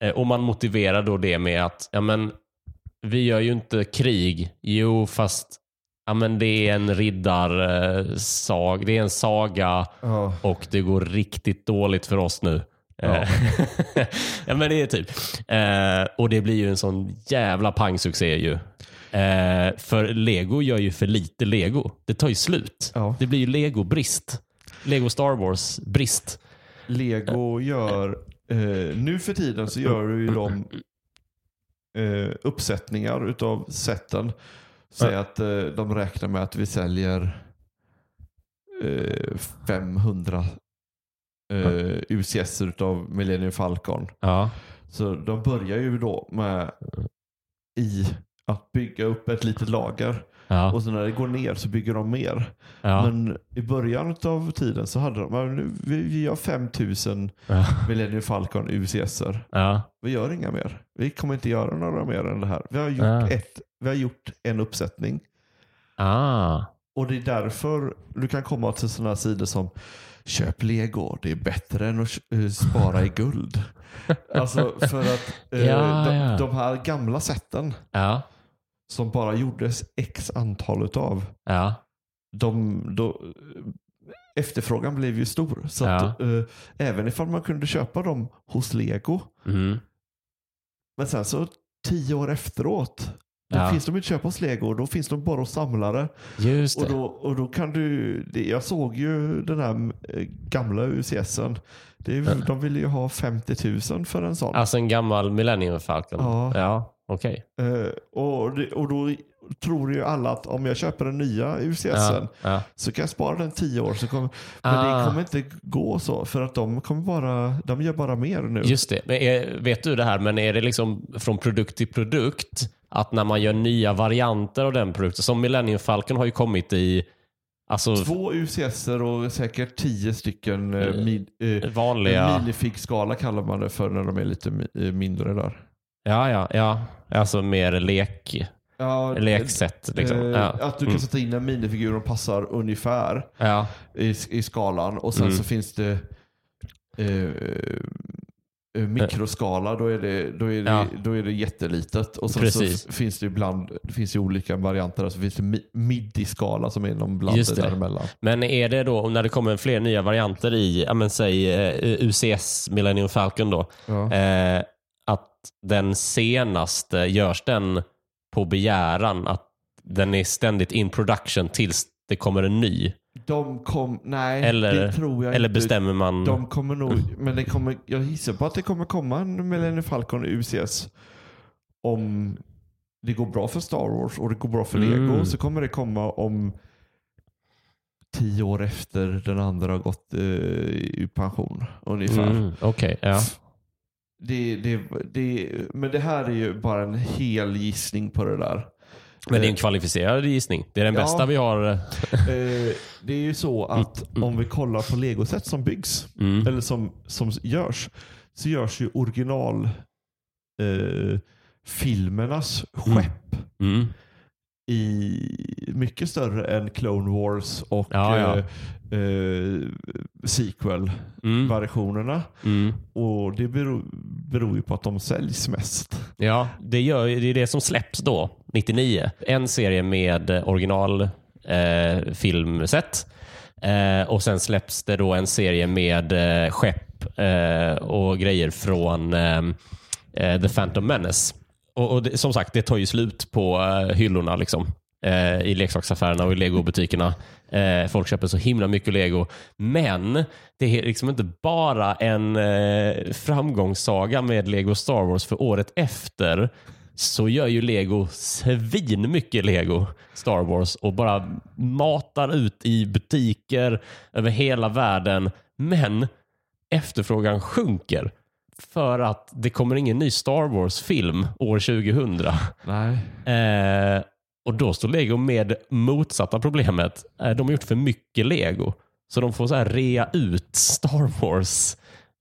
Eh, Och man motiverar då det med att ja, men, vi gör ju inte krig. Jo, fast ja, men det är en riddarsag. Det är en saga ja, och det går riktigt dåligt för oss nu. Ja. Eh, ja men det är typ. Eh, och det blir ju en sån jävla pangsuccé ju. Eh, för Lego gör ju för lite Lego. Det tar ju slut. Ja. Det blir ju Lego-brist. Lego Star Wars-brist. lego gör, eh, nu för tiden så gör du ju de eh, uppsättningar utav sätten. Säg att eh, de räknar med att vi säljer eh, 500 eh, UCS utav Millennium Falcon. Ja. Så de börjar ju då med i att bygga upp ett litet lager. Ja. Och sen när det går ner så bygger de mer. Ja. Men i början av tiden så hade de, "Ja, nu, vi, vi har 5000 Ja. Millennium Falcon UCSer. Ja. Vi gör inga mer. Vi kommer inte göra några mer än det här. Vi har gjort, ett, vi har gjort en uppsättning. Ah. Och det är därför du kan komma till sådana sidor som Köp lego, det är bättre än att eh, spara i guld. Alltså för att eh, Ja, de, ja. de här gamla sätten Ja. som bara gjordes x antal utav, Ja. de, då, efterfrågan blev ju stor. Så att, eh, även ifall man kunde köpa dem hos lego, Mm. men sen så tio år efteråt, då Ja. finns de inte köpa hos lego, då finns de bara hos samlare. Just Och det. då, och då kan du, jag såg ju den här eh, gamla UCSen. Det ju- De ville ju ha 50 000 för en sån. Alltså en gammal Millennium Falcon. Ja. Ja. Okej. Eh, och, det, och då tror ju alla att om jag köper den nya UCSen Ja. Ja. så kan jag spara den 10 år. Så kommer, men Ah. det kommer inte gå så för att de kommer bara, de gör bara mer nu. Just det. Men är, vet du det här, men är det liksom från produkt till produkt? Att när man gör nya varianter av den produkten, som Millennium Falcon har ju kommit i alltså, Två UCSer och säkert 10 stycken eh, Mm. min, eh, vanliga... minifig-skala kallar man det för när de är lite eh, mindre där. Ja, ja, ja. Alltså mer lek, Ja, leksätt. Liksom. Eh, Ja. Att du kan Mm. sätta in en minifigur och passar ungefär Ja. i, i skalan. Och sen Mm. så finns det eh, eh, mikroskala, då är det, då är det, Ja. då är det jättelitet. Och sen så f- finns det ibland det finns ju olika varianter. Så finns det mi- midi-skala som är någon bland Just det det. däremellan. Men är det då, när det kommer fler nya varianter i, ja, men säg eh, UCS Millennium Falcon då, Ja. eh, att den senaste, görs den på begäran? Att den är ständigt in production tills det kommer en ny? De kom, nej Eller- det tror jag Eller inte. bestämmer man? De kommer nog, men det kommer, jag gissar på att det kommer komma en Millennium Falcon UCS om det går bra för Star Wars och det går bra för Lego Mm. så kommer det komma om tio år efter den andra har gått eh, i pension ungefär. Mm, Okej, ja. Det, det, det, men det här är ju bara en hel gissning på det där. Men det är en kvalificerad gissning. Det är den Ja. bästa vi har. Eh, det är ju så att om vi kollar på legoset som byggs Mm. eller som, som görs, så görs ju original eh, filmernas Mm. skepp Mm. i mycket större än Clone Wars och Ja, ja. eh, eh, sequel-versionerna. Mm. Mm. Och det beror, beror ju på att de säljs mest. Ja, det, gör, det är det som släpps då, 99. En serie med originalfilmset. eh. Eh, och sen släpps det då en serie med eh, skepp eh, och grejer från eh, eh, The Phantom Menace. Och, och det, som sagt, det tar ju slut på eh, hyllorna. Liksom. eh, i leksaksaffärerna och i legobutikerna. Eh, folk köper så himla mycket lego. Men det är liksom inte bara en eh, framgångssaga med lego Star Wars för året efter så gör ju lego svin mycket lego Star Wars och bara matar ut i butiker över hela världen. Men efterfrågan sjunker för att det kommer ingen ny Star Wars-film år 2000. Nej. Eh, och då står Lego med motsatta problemet. Eh, de har gjort för mycket Lego. Så de får så här rea ut Star Wars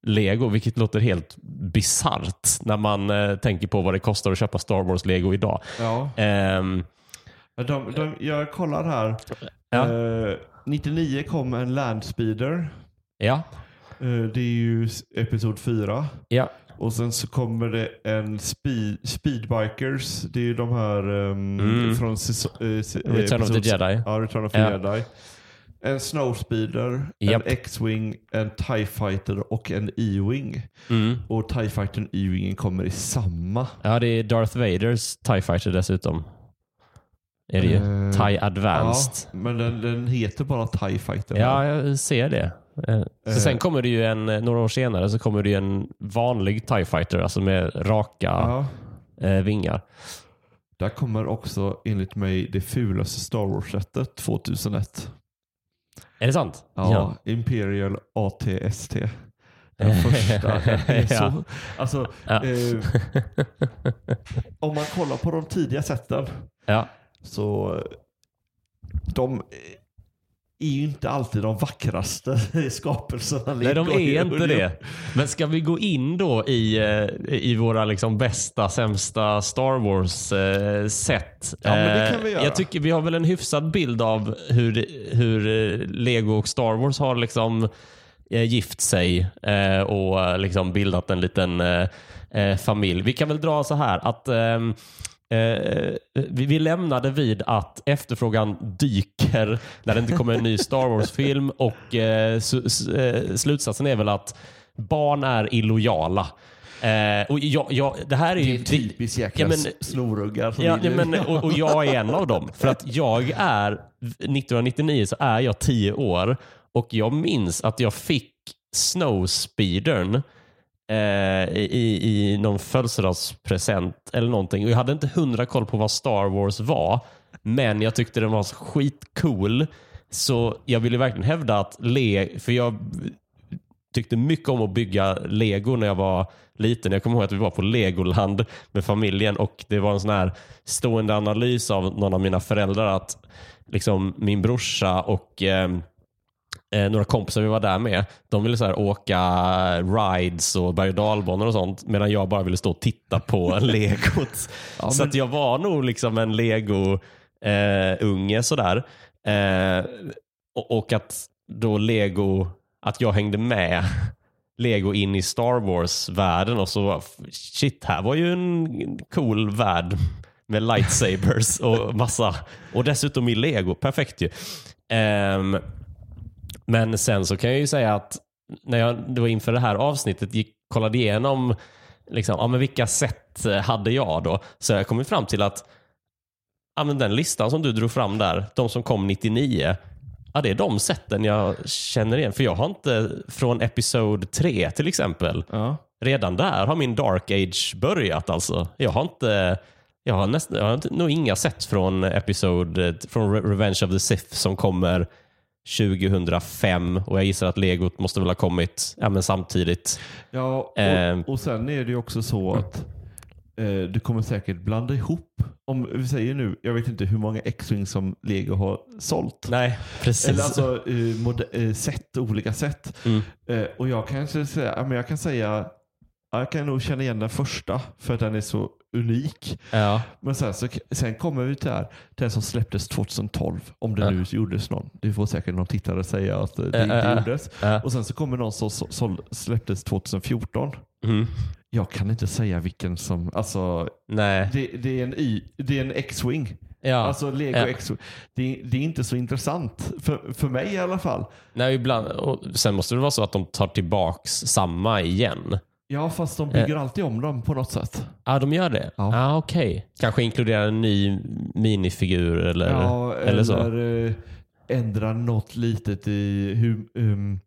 Lego, vilket låter helt bisarrt när man eh, tänker på vad det kostar att köpa Star Wars Lego idag. Ja. Ehm, De, de, jag kollar här. Ja. Eh, 99 kom en Landspeeder. ja, Eh, det är ju episod 4. ja, Och sen så kommer det en speed, Speedbikers. Det är ju de här um, Mm. från säso- eh, se- eh, Return of the Jedi. Ja, Return of the Ja. Jedi. En Snowspeeder, Japp. en X-Wing, en TIE Fighter och en E-Wing. Mm. Och TIE Fighter och E-Wingen kommer i samma. Ja, det är Darth Vaders TIE Fighter dessutom. Är det ju. Eh, TIE Advanced. Ja, men den, den heter bara TIE Fighter. Ja, jag ser det. Eh, Så Eh. sen kommer det ju en, några år senare så kommer det ju en vanlig TIE Fighter, alltså med raka Ja. eh, vingar. Där kommer också enligt mig det fulaste Star Wars-sättet 2001. Är det sant? Ja, Imperial ATST. Den första. Den är Ja. så, alltså, Ja. eh, om man kollar på de tidiga sätten ja. så de är ju inte alltid de vackraste skapelserna. Nej, de är inte det. Men ska vi gå in då i, eh, i våra liksom bästa, sämsta Star Wars-sätt? Ja, men det kan vi göra. Jag tycker vi har väl en hyfsad bild av hur, hur eh, Lego och Star Wars har liksom eh, gift sig eh, och eh, liksom bildat en liten eh, eh, familj. Vi kan väl dra så här att ehm, Eh, vi, vi lämnade vid att efterfrågan dyker när det inte kommer en ny Star Wars-film och eh, su- s- eh, slutsatsen är väl att barn är illojala. Eh, och jag, jag, det här är Det ju... är typiskt jäkla Ja, men- Ja, ja, men, och, och jag är en av dem. För att jag är, 1999 så är jag 10 år och jag minns att jag fick Snowspeedern eh, i, i någon födelsedagspresent eller någonting. Och jag hade inte hundra koll på vad Star Wars var, men jag tyckte den var så skitcool. Så jag ville verkligen hävda att le, för jag tyckte mycket om att bygga lego när jag var liten. Jag kommer ihåg att vi var på Legoland med familjen och det var en sån här stående analys av någon av mina föräldrar att liksom min brorsa och eh, eh, några kompisar vi var där med, de ville så här åka rides och berg och dalbanor och sånt medan jag bara ville stå och titta på legot. Ja, Så men- att jag var nog liksom en lego-unge sådär. Eh, och, och att då lego, att jag hängde med lego in i Star Wars-världen och så shit, här var ju en cool värld med lightsabers och massa, och dessutom i lego, perfekt ju. Ehm, men sen så kan jag ju säga att när jag det var inför det här avsnittet gick, kollade igenom liksom, ja, men vilka sätt eh, hade jag då? Så jag kom fram till att ja, men den listan som du drog fram där, de som kom 99, ja, det är de sätten jag känner igen. För jag har inte från episod 3 till exempel, Ja. redan där har min dark age börjat alltså. Jag har inte jag har, nästan, jag har nog inga sett från episod från Re- Revenge of the Sith som kommer 2005 och jag gissar att legot måste väl ha kommit ja, men samtidigt. Ja, och, och sen är det ju också så att eh, du kommer säkert blanda ihop, om vi säger nu, jag vet inte hur många X-Wing som Lego har sålt. Nej, precis. Eller alltså eh, eh, sätt, olika sätt. Mm. Eh, och jag kan inte säga, men jag kan säga, ja, jag kan nog känna igen den första för att den är så unik. ja. Men sen, så, sen kommer vi till här, den som släpptes 2012, om det Ja. nu gjordes någon. Det får säkert någon tittare säga att eh, det inte äh. gjordes. Ja. Och sen så kommer någon som så, släpptes 2014. Mm. Jag kan inte säga vilken som, alltså Nej. det, det är en Y, det är en X-Wing. Ja. Alltså Lego Ja. X-Wing. Det, det är inte så intressant, för, för mig i alla fall. Nej, ibland, och sen måste det vara så att de tar tillbaks samma igen. Ja, fast de bygger alltid om dem på något sätt. Ja, de gör det? Ja. Ja, okej. Kanske inkludera en ny minifigur eller, ja, eller, eller, så? eh, ändra något litet i hur... Um,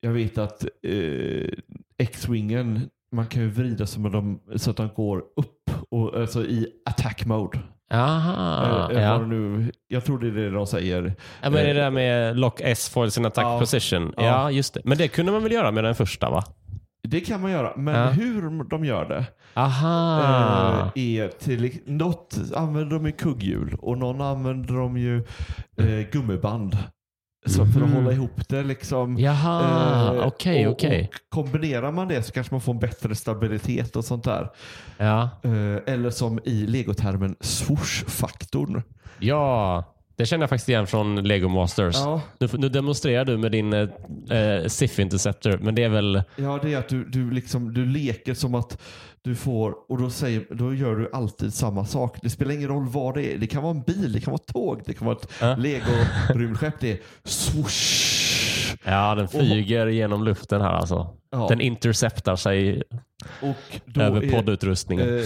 jag vet att eh, X-wingen, man kan ju vrida så, med dem, så att de går upp och, alltså i attack mode. Aha, Eh, eh, vad ja. nu, jag tror det är det de säger. ja. Men det där med lock S foils in attack Ja. position. Ja. Ja. just det. Men det kunde man väl göra med den första va? Det kan man göra, men Ja. hur de gör det Aha. eh, är till... Något använder de ju kugghjul och någon använder de ju eh, gummiband. Så för att Mhm. hålla ihop det liksom. Jaha, Eh, okej, och- och Kombinerar man det så kanske man får en bättre stabilitet och sånt där. Ja. Eh, eller som i legotermen swoosh-faktorn. ja, det känner jag faktiskt igen från Lego Masters. Ja, Nu, nu demonstrerar du med din eh, eh, SIF Interceptor, men det är väl... ja, det är att du, du, liksom, du leker som att du får, och då, säger, då gör du alltid samma sak. Det spelar ingen roll vad det är. Det kan vara en bil, det kan vara ett tåg, det kan vara ett Ja. lego-rymdskepp. Det är swoosh. Ja, den flyger genom luften här alltså. Ja, Den interceptar sig och över poddutrustningen. Eh,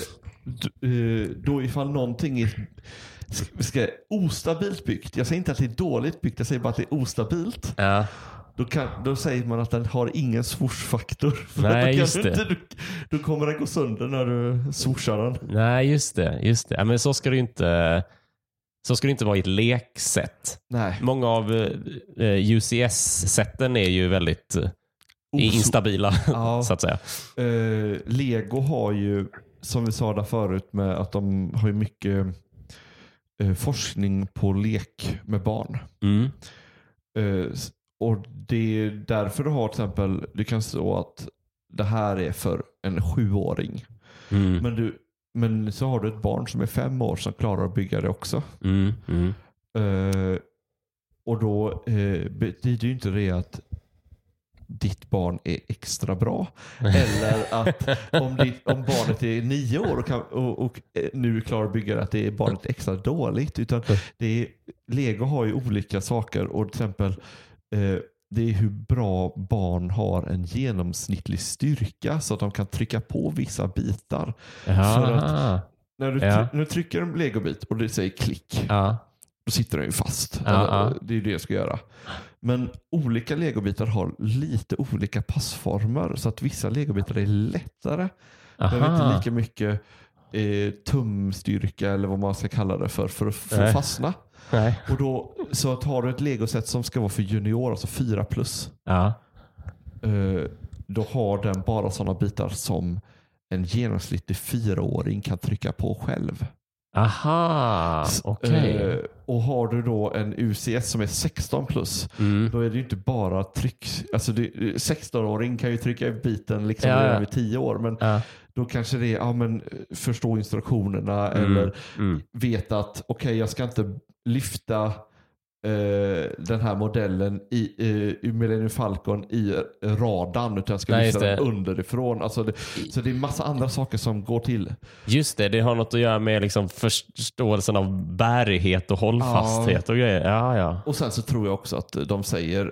eh, då ifall någonting är ska, ska, ostabilt byggt, jag säger inte att det är dåligt byggt, jag säger bara att det är ostabilt. ja. Då, kan, då säger man att den har ingen swoosh-faktor. Nej, då, just det. Inte, då, kommer den gå sönder när du swooshar den. Nej, just det. Just det. Ja, men så ska det inte... Så ska det inte vara i ett leksätt. Nej. Många av eh, UCS-sätten är ju väldigt eh, instabila, Ja. så att säga. Eh, Lego har ju, som vi sa där förut, med att de har ju mycket eh, forskning på lek med barn. Mm. Eh, och det är därför du har till exempel, du kan stå att det här är för en sjuåring. Mm. Men, du, men så har du ett barn som är fem år som klarar att bygga det också. Mm. Mm. Eh, och då eh, betyder ju inte det att ditt barn är extra bra. Eller att om, ditt, om barnet är nio år och, kan, och, och eh, nu klarar att bygga det, att det är barnet extra dåligt. Utan det är, Lego har ju olika saker och till exempel eh, det är hur bra barn har en genomsnittlig styrka så att de kan trycka på vissa bitar. För Jaha. När du, Ja. när du trycker en legobit och det säger klick, Ja. då sitter den ju fast. Ja. Det är det jag ska göra. Men olika legobitar har lite olika passformer så att vissa legobitar är lättare. Behöver inte Aha. lika mycket eh, tumstyrka eller vad man ska kalla det för för att få fastna. Nej. Och då, så att har du ett legoset som ska vara för junior, alltså 4 plus, Ja. eh, då har den bara sådana bitar som en genomsnittlig fyraåring kan trycka på själv. Aha, okej. eh, och har du då en UCS som är 16 plus, Mm. då är det ju inte bara tryck. Alltså det, 16-åring kan ju trycka i biten liksom Ja, redan vid 10 år, men Ja. då kanske det är ja, men, förstå instruktionerna Mm. eller Mm. veta att okej, jag ska inte lyfta eh, den här modellen i, eh, Millennium Falcon i radarn utan jag ska Nej, just den underifrån. Alltså det, så det är massa andra saker som går till. Just det, det har något att göra med liksom förståelsen av bärighet och hållfasthet och grejer. Ja, ja. Och sen så tror jag också att de säger eh,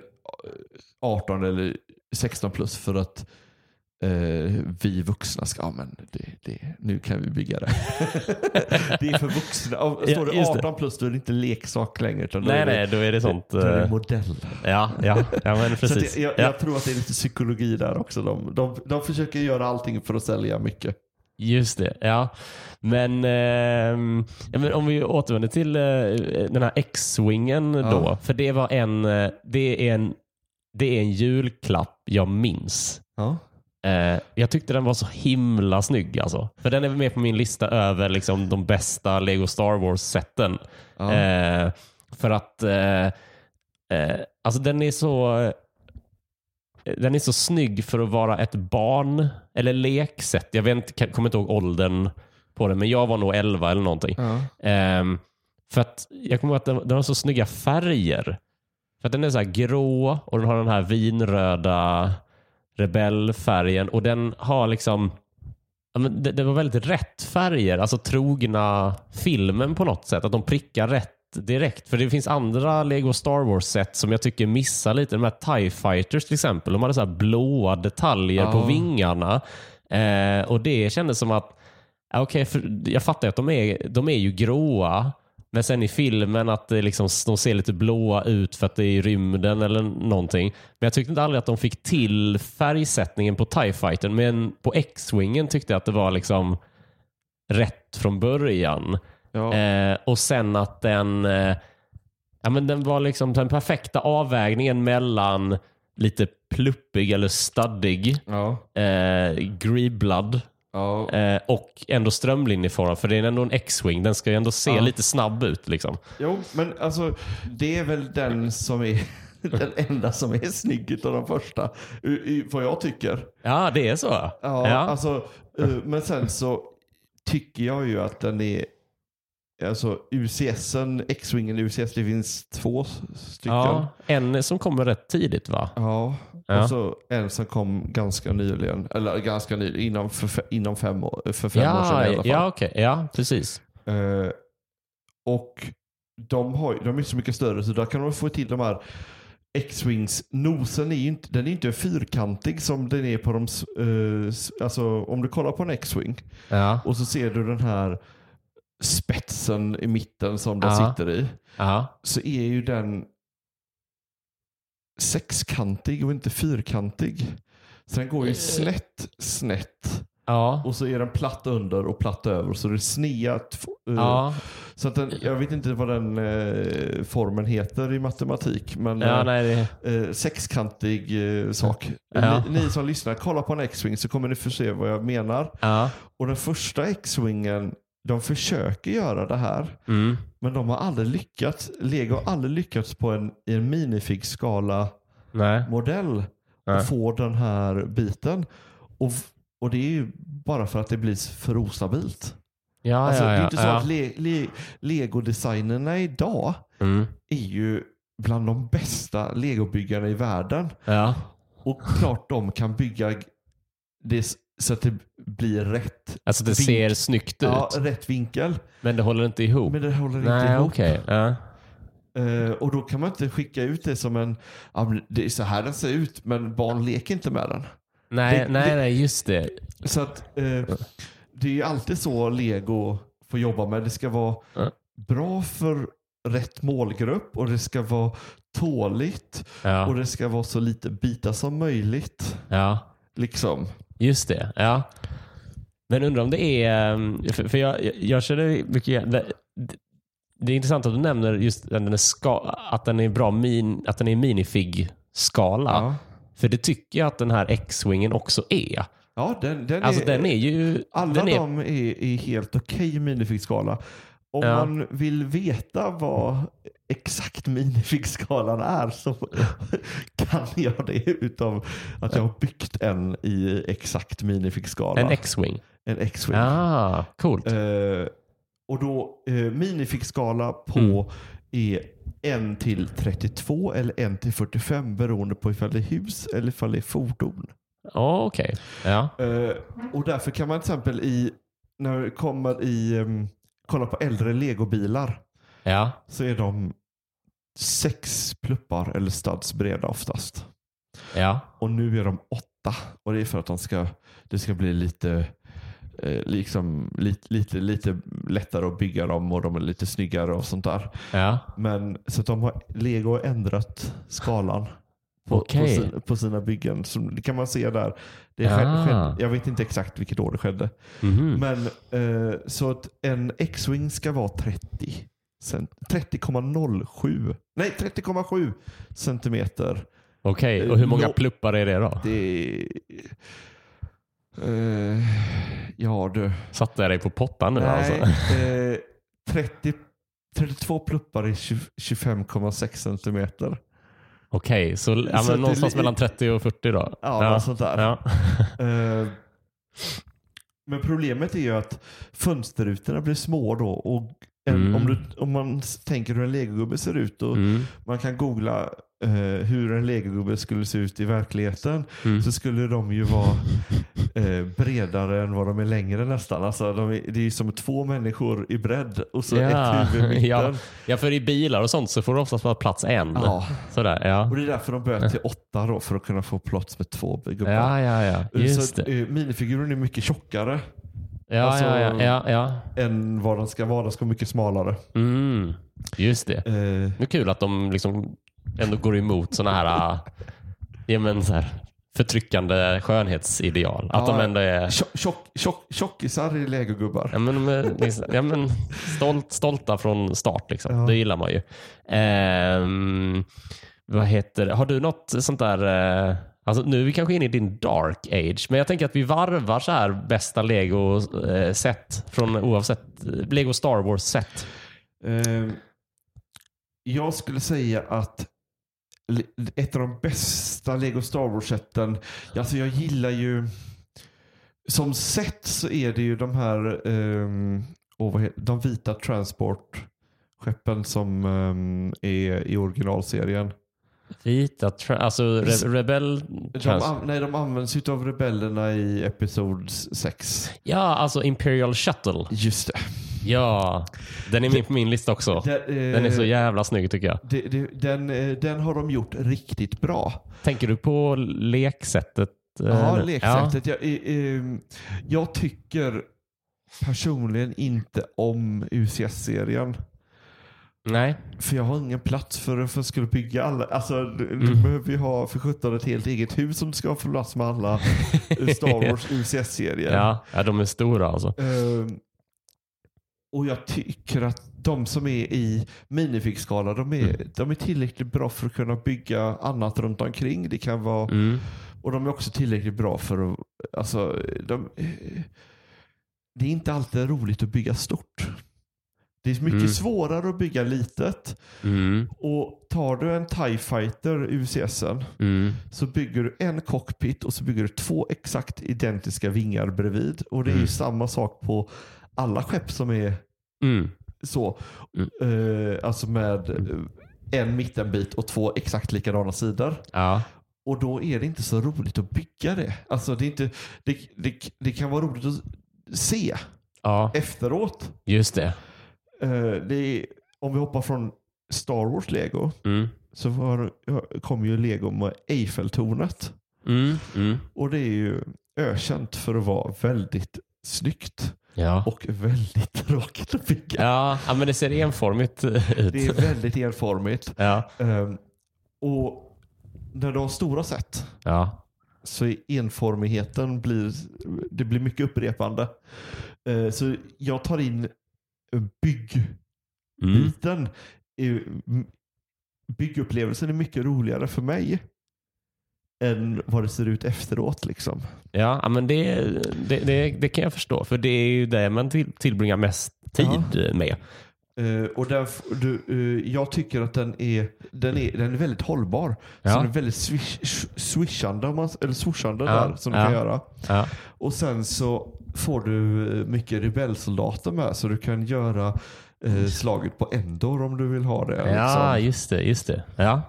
18 eller 16 plus för att eh, vi vuxna ska, ja men det, det, nu kan vi bygga det. det är för vuxna. Står det just det. 18 plus då är det inte leksak längre. Utan då Nej, det, nej, då är det sånt. Då är det eh, modell. Ja, ja, ja men precis. jag, jag, ja. jag tror att det är lite psykologi där också. De, de, de försöker göra allting för att sälja mycket. Just det, ja. Men, ehm, ja, men om vi återvänder till eh, den här X-wingen Ja. då. För det var en, eh, det är en, det är en julklapp jag minns. Ja. Eh, jag tyckte den var så himla snygg. Alltså. För den är med på min lista över liksom, de bästa Lego Star Wars-sätten. Ja. Eh, för att eh, eh, alltså den är så eh, den är så snygg för att vara ett barn eller leksätt. Jag vet inte, kommer inte ihåg åldern på den, men jag var nog 11 eller någonting. Ja. Ehm, för att jag kommer ihåg att den, den har så snygga färger. För att den är så här grå och den har den här vinröda rebellfärgen och den har liksom det, det var väldigt rätt färger, alltså trogna filmen på något sätt. Att de prickar rätt direkt. För det finns andra Lego Star Wars-set som jag tycker missar lite. De här TIE Fighters till exempel. De hade så här blåa detaljer Ja. på vingarna. Eh, och det kändes som att, okej, för jag fattar att de är, de är ju gråa. Men sen i filmen att det liksom, de ser lite blåa ut för att det är i rymden eller någonting. Men jag tyckte inte aldrig att de fick till färgsättningen på TIE Fighter. Men på X-Wingen tyckte jag att det var liksom rätt från början. Ja. Eh, och sen att den, eh, ja, men den var liksom den perfekta avvägningen mellan lite pluppig eller studdig, Ja. eh, Ja. eh, och ändå strömlinjeformad. För det är ändå en X-Wing. Den ska ju ändå se Ja. lite snabb ut. Liksom. Jo, men alltså det är väl den som är den enda som är snygg utav de första. I, i, vad jag tycker. Ja, det är så. Ja, Ja. Alltså, eh, men sen så tycker jag ju att den är Alltså UCSen, X-Wingen UCS, det finns två stycken. Ja, en som kommer rätt tidigt va? Ja, Ja. och så en som kom ganska nyligen. Eller ganska nyligen, inom, för, inom fem år, för fem år sedan i alla fall. ja, okej. ja, precis. Eh, och de, har, de är så mycket större så där kan de få till de här X-Wings. Nosen är ju inte, den är inte fyrkantig som den är på de... s- alltså om du kollar på en X-Wing Ja, och så ser du den här spetsen i mitten som den Ja. sitter i. ja. Så är ju den sexkantig och inte fyrkantig. Så den går ju snett, snett. ja. Och så är den platt under och platt över. Så det är snea. eh, ja. Så att den, jag vet inte vad den eh, formen heter i matematik. Men ja eh, nej, det, eh, sexkantig eh, sak. Ja. Ni, ni som lyssnar, kolla på en X-Wing så kommer ni få se vad jag menar. ja. Och den första X-Wingen, de försöker göra det här. Mm. Men de har aldrig lyckats. Lego har aldrig lyckats på en, i en minifig-skala modell Nej. att få den här biten. Och, och det är ju bara för att det blir för ostabilt. Ja, Alltså, ja, det ja. är inte så att le, le, Lego-designerna idag Mm. är ju bland de bästa legobyggarna i världen. Och klart de kan bygga det så att det blir rätt, Alltså det ser snyggt ut, ja, rätt vinkel. men det håller inte ihop. Men det håller inte Nej, ihop. okej. Ja. Eh, och då kan man inte skicka ut det som en, men det är så här den ser ut, men barn leker inte med den. Nej, Det- nej, det- nej, just det. Så att eh, det är ju alltid så Lego får jobba med. Det ska vara Ja. bra för rätt målgrupp och det ska vara tåligt och Ja, det ska vara så lite bitar som möjligt. ja. Liksom. Just det. Ja. Men undrar om det är, um, för, för jag, jag, jag känner mycket, det, det är intressant att du nämner just att den är, ska, att den är bra min, att den är minifig-skala. Ja. För det tycker jag att den här X-wingen också är. Ja, den, den, Alltså är, den är ju... alla den är, de är, är helt okej i minifigskala. Om Ja. man vill veta vad exakt minifigskalan är så kan jag det utav att jag har byggt en i exakt minifigskala. En X-wing. en X-Wing. Ah, coolt. Eh, och då eh, minifigskala på Mm. är 1 till 32 eller 1 till 45 beroende på ifall det är hus eller ifall det är fordon. Ja, Okej. Ja. Eh, och därför kan man till exempel i, när det kommer i, um, kolla på äldre legobilar Ja. så är de sex pluppar eller studs breda oftast. Ja. Och nu är de åtta. Och det är för att de ska, det ska bli lite, eh, liksom, lite, lite, lite lättare att bygga dem och de är lite snyggare och sånt där. Ja. Men så att de har, Lego ändrat skalan på, på, Okej. sin, på sina byggen. Så det kan man se där. Det Ah. skedde, skedde, jag vet inte exakt vilket år det skedde. Mhm. Men eh, så att en X-Wing ska vara 30. Cent- 30,07. Nej, 30,7 centimeter. Okej, och hur många Nå- pluppar är det då? Det eh, Ja du. Satte jag dig på pottan nu Nej, alltså? eh, 30, 32 pluppar är 20 25,6 centimeter. Okej, så, ja, Så någonstans mellan 30 och 40 då? Ja, något sånt där. Ja. Eh, men problemet är ju att fönsterrutorna blir små då. Och Mm. om, du, om man tänker hur en legogubbe ser ut och Mm. man kan googla eh, hur en legogubbe skulle se ut i verkligheten Mm. så skulle de ju vara eh, bredare än vad de är längre nästan. Alltså, de är, det är som två människor i bredd och så Ja, ett huvud i mitten. ja. ja, för i bilar och sånt så får du oftast bara plats en. Ja. Sådär, ja. Och det är därför de börjar till åtta då, för att kunna få plats med två gubbar. Ja, ja, ja. Just så, det. eh, minifiguren är mycket tjockare Ja, alltså- ja, ja, ja, ja. än vad den ska vara. Den ska vara mycket smalare. Mm. Just det. Eh, Det är kul att de liksom ändå går emot sådana här, äh, ja, men så här förtryckande skönhetsideal. Att Ja. de ändå är tjock, tjock, tjock, tjockisar i legogubbar. Ja, men, liksom, ja, men stolt, stolta från start. Liksom. Ja. Det gillar man ju. Ehm, vad heter? Har du något sånt där... eh, Alltså, nu är vi kanske inne i din dark age, men jag tänker att vi varvar så här bästa Lego-set eh, från oavsett eh, Lego Star Wars-set. Uh, ehm, jag skulle säga att ett av de bästa Lego Star Wars-seten. alltså jag gillar ju, som set så är det ju de här, um, oh, vad heter, de vita transportskeppen som um, är i originalserien. Vita, alltså Re- Rebel... De, nej, de används ju av rebellerna i Episod 6. ja, alltså Imperial Shuttle. Just det. Ja, den är med på min lista också. Den, eh, Den är så jävla snygg tycker jag. det, det, den, eh, den har de gjort riktigt bra. Tänker du på leksättet? eh, Ja, leksättet. Jag, eh, eh, jag tycker personligen inte om UCS-serien. Nej. För jag har ingen plats för att skulle bygga alla. Alltså, du, du Mm. behöver ju ha för sjutton ett helt eget hus som ska få plats med alla Star Wars UCS-serier. Ja, ja, de är stora alltså. Ehm, och jag tycker att de som är i minifigskala, de är, Mm. de är tillräckligt bra för att kunna bygga annat runt omkring. Det kan vara, Mm. och de är också tillräckligt bra för att, alltså, de, det är inte alltid roligt att bygga stort. Det är mycket Mm. svårare att bygga litet. Mm. Och tar du en TIE Fighter UCSen Mm. så bygger du en cockpit och så bygger du två exakt identiska vingar bredvid. Och det är ju Mm. samma sak på alla skepp som är Mm. så. Eh, alltså med eh, en mittenbit och två exakt likadana sidor. Ja. Och då är det inte så roligt att bygga det. Alltså det, är inte, det, det, det kan vara roligt att se ja, efteråt. just det. Eh, det är, om vi hoppar från Star Wars Lego Mm. så var, kom ju Lego med Eiffeltornet. Mm. Mm. Och det är ju ökänt för att vara väldigt snyggt Ja. och väldigt tråkigt att bygga. Ja, ja, men det ser enformigt ut. Det är väldigt enformigt. Ja. Ehm, och när du har stora set Ja. så är enformigheten blir, det blir mycket upprepande. Eh, så jag tar in byggbiten. Mm. Byggupplevelsen är mycket roligare för mig än vad det ser ut efteråt. Liksom. Ja, ja, men det, det, det, det kan jag förstå. För det är ju det man till, tillbringar mest tid med. Eh, och f- du, eh, jag tycker att den är, den är, den är väldigt hållbar. Ja. Så den är väldigt swish, sh- swishande, man, eller swooshande Ja, där som du ja. kan göra. Ja. Och sen så får du eh, mycket rebellsoldater med så du kan göra eh, slaget på Endor om du vill ha det. ja, liksom. just det. Just det. Ja.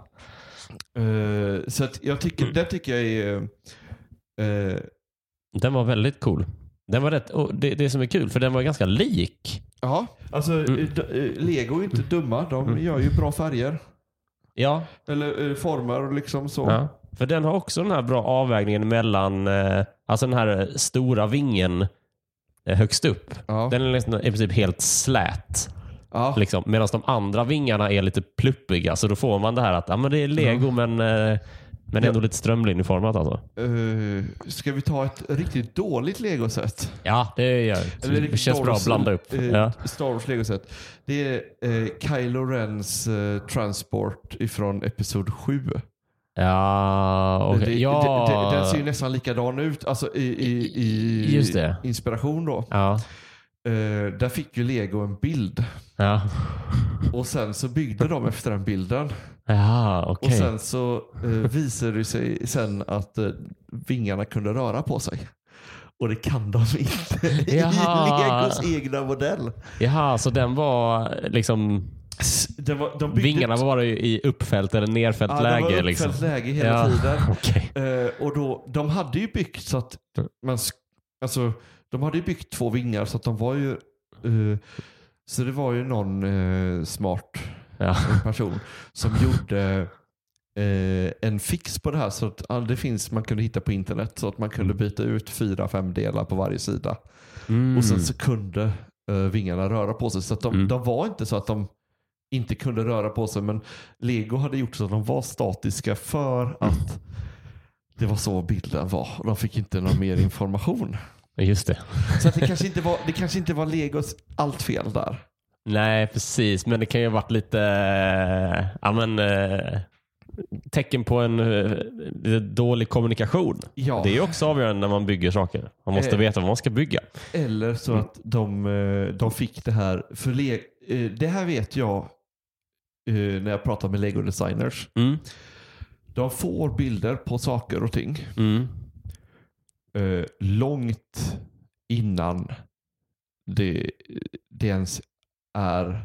Eh, så jag tycker, det tycker jag är... eh, Den var väldigt cool. Den var rätt, och det, det som är kul, för den var ganska lik. Ja, alltså Mm. eh, eh, Lego är inte dumma. De gör ju bra färger. Ja, Eller former och liksom så. Ja, för den har också den här bra avvägningen mellan alltså den här stora vingen högst upp. Ja. Den är liksom i princip helt slät. Ja. Liksom, Medan de andra vingarna är lite pluppiga. Så då får man det här att ja, men det är lego men, eh, men Ja. ändå lite strömlinjeformat. Alltså. Eh, ska vi ta ett riktigt dåligt legoset? Ja, det gör det. Det känns bra att blanda upp. eh, Ja. Star Wars legoset. Det är eh, Kylo Rens eh, transport ifrån Episod 7. Ja, okej. Det- ja. det- det- Den ser ju nästan likadan ut. Alltså i, i, i inspiration då. ja. Eh, där fick ju Lego en bild. Ja, Och sen så byggde de efter den bilden. ja okej. Och sen så eh, visade det sig sen att eh, vingarna kunde röra på sig. Och det kan de inte i. Legos egna modell. Jaha, så den var liksom Det var, de Vingarna var bara i uppfällt eller nerfällt ja, läge. det var liksom. uppfällt läge hela Ja, tiden. okej. Eh, och då, de hade ju byggt så att man, alltså, de hade ju byggt två vingar så att de var ju eh, så det var ju någon eh, smart Ja. person som gjorde en fix på det här så att ja, det finns man kunde hitta på internet så att man kunde byta ut fyra, fem delar på varje sida. Mm. Och sen så kunde vingarna röra på sig. Så att de, Mm. de var inte så att de inte kunde röra på sig men Lego hade gjort så att de var statiska för att det var så bilden var. De fick inte någon mer information. Just det. Så att det, kanske inte var, det kanske inte var Legos allt fel där. Nej, precis. Men det kan ju ha varit lite eh, ja, men, eh, tecken på en eh, dålig kommunikation. Ja. Det är också avgörande när man bygger saker. Man måste Eh. veta vad man ska bygga. Eller så att de, de fick det här. För Le- det här vet jag när jag pratar med Lego designers. Mm. De får bilder på saker och ting Mm. eh, långt innan det, det ens är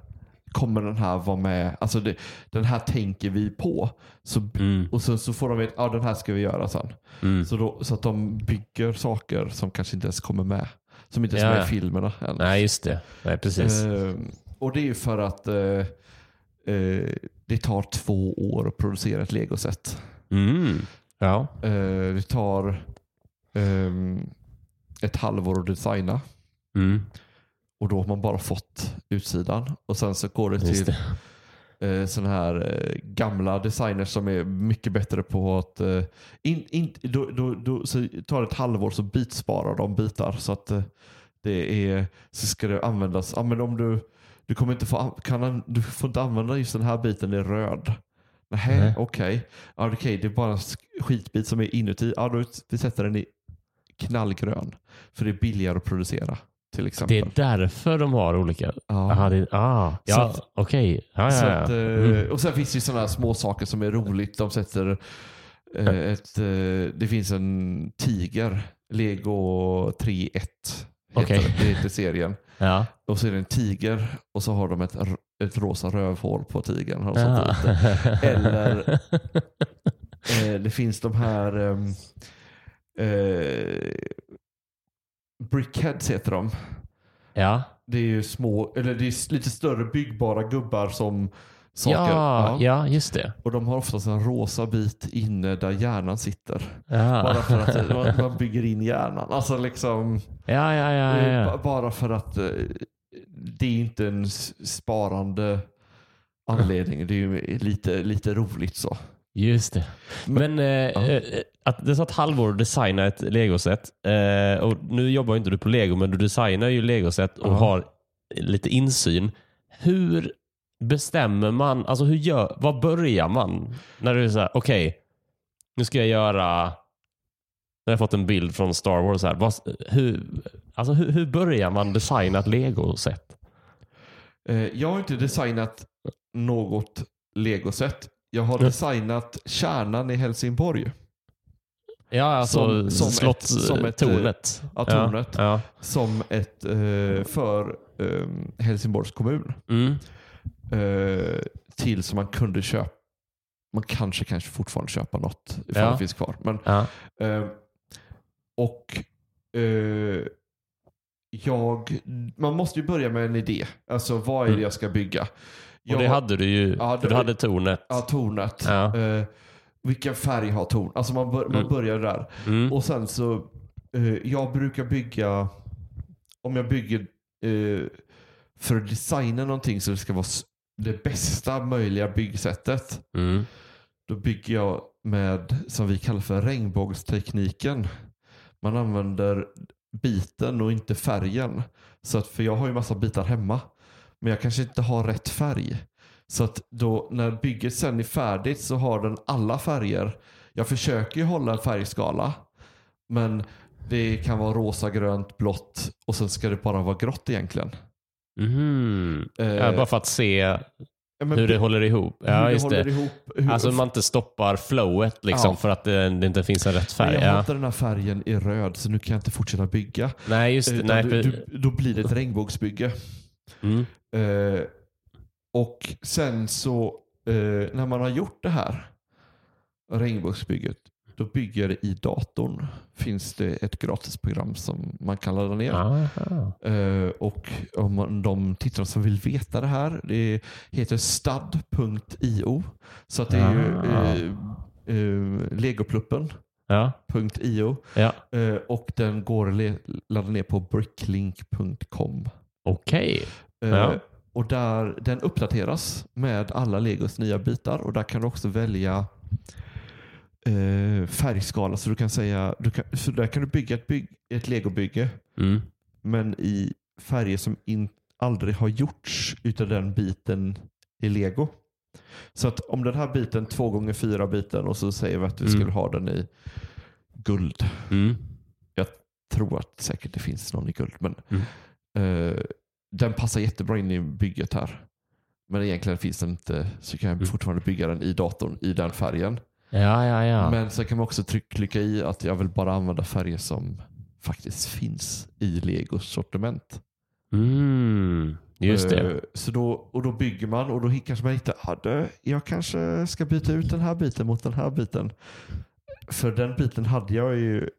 kommer den här vara med? Alltså det, den här tänker vi på. Så, Mm. Och så, så får de veta, ja den här ska vi göra sen. Mm. Så, då, så att de bygger saker som kanske inte ens kommer med. Som inte ens är Ja, med ja. i filmerna än. Nej, just det. Nej, precis. Eh, och det är ju för att eh, eh, det tar två år att producera ett legoset. Mm. Ja. Eh, det tar ehm, ett halvår att designa. Mm. Och då har man bara fått utsidan. Och sen så går det Just till det. eh, sådana här eh, gamla designers som är mycket bättre på att eh, in, in, då, då, då, så tar det ett halvår så bitsparar de bitar så att det är så ska det användas. Ja, men om du, du kommer inte få an- kan, an- du får inte använda just den här biten, det är röd. Nej, okej. Ja, okej, det är bara en sk- skitbit som är inuti. Ja, då vi sätter den i knallgrön. För det är billigare att producera till Det exempel. är därför de har olika... ja. Aha, det, ah, ja, okej. Ja, Så ja, ja. att, eh, Mm. Och sen finns det ju sådana här små saker som är roligt. De sätter eh, ett, eh, det finns en tiger, Lego 3.1 heter Okej. det, det heter serien. Ja. Och så är det en tiger och så har de ett, ett rosa rövhål på tigern. Ja. Eller eh, det finns de här ehm, eh, Brickheads heter de. ja. Det är ju små, eller det är lite större byggbara gubbar som saker. Ja, ja, just det. Och de har oftast en rosa bit inne där hjärnan sitter. Ja. Bara för att eh, man- bygger in hjärnan. Alltså liksom, Ja, ja, ja. eh, ja, ja. bara för att eh, det är inte en sparande anledning. Det är ju lite, lite roligt så. Just det. Men eh, eh, att det tar ett halvår att designa ett legoset. Eh, och nu jobbar inte du på lego, men du designar ju legoset och Ja. har lite insyn. Hur bestämmer man, alltså hur gör, var börjar man? När du är så här, okej, nu ska jag göra, nu har jag fått en bild från Star Wars här. Vad, hur, alltså hur, hur börjar man designa ett legoset? Eh, jag har inte designat något legoset. Jag har designat kärnan i Helsingborg. Ja, alltså Som- som slott, ett- som ett, eh, tornet. ja, tornet. Ja, Som ett eh, för eh, Helsingborgs kommun. Mm. Eh, till som man kunde köpa. Man kanske kanske fortfarande köpa något ifall Ja. det finns kvar. Men, ja. eh, och eh, jag, man måste ju börja med en idé. Alltså vad är det Mm. jag ska bygga? Jag, Och det hade du ju. Ja, det- du hade tornet. Ja, tornet. Ja. Eh, vilken färg har torn? Alltså man, bör, man Mm. börjar där. Mm. Och sen så, eh, jag brukar bygga, om jag bygger eh, för att designa någonting så det ska vara det bästa möjliga byggsättet. Mm. Då bygger jag med, som vi kallar för regnbågstekniken. Man använder biten och inte färgen. Så att, för jag har ju massa bitar hemma. Men jag kanske inte har rätt färg. Så att då när bygget sen är färdigt så har den alla färger. Jag försöker ju hålla en färgskala. Men det kan vara rosa, grönt, blått och sen ska det bara vara grått egentligen. Mhm. Eh, bara för att se men hur det håller ihop. hur Ja, det just håller det. ihop. Hur, Alltså man inte stoppar flowet liksom Ja. för att det, det inte finns en rätt men färg. jag har Ja. den här färgen i röd så nu kan jag inte fortsätta bygga. Nej, just det. Nej, du, för, du, då blir det ett regnbågsbygge. mm. Eh, och sen så eh, när man har gjort det här regnbågsbygget då bygger i datorn. Finns det ett gratisprogram som man kan ladda ner. Aha. Eh, och om man, de tittare som vill veta det här, det heter stud.io. Så att det är ju Ah. eh, eh, legopluppen.io Ja, ja. och den går att ladda ner på bricklink.com. okej. Eh, Ja. Och där, den uppdateras med alla Legos nya bitar och där kan du också välja eh, färgskala. Så du kan säga, du kan, så där kan du bygga ett, bygg, ett legobygge Mm. men i färger som in, aldrig har gjorts utav den biten i lego. Så att om den här biten, två gånger fyra biten och så säger vi att vi Mm. skulle ha den i guld. Mm. Jag tror att säkert det finns någon i guld. Men Mm. eh, den passar jättebra in i bygget här. Men egentligen finns den inte så kan jag Mm. fortfarande bygga den i datorn i den färgen. Ja, ja, ja. Men sen kan man också tryck, klicka i att jag vill bara använda färger som faktiskt finns i Legos sortiment. Mm. Just det. Eh, Så då, och då bygger man och då kanske man hittar, jag kanske ska byta ut den här biten mot den här biten. För den biten hade jag ju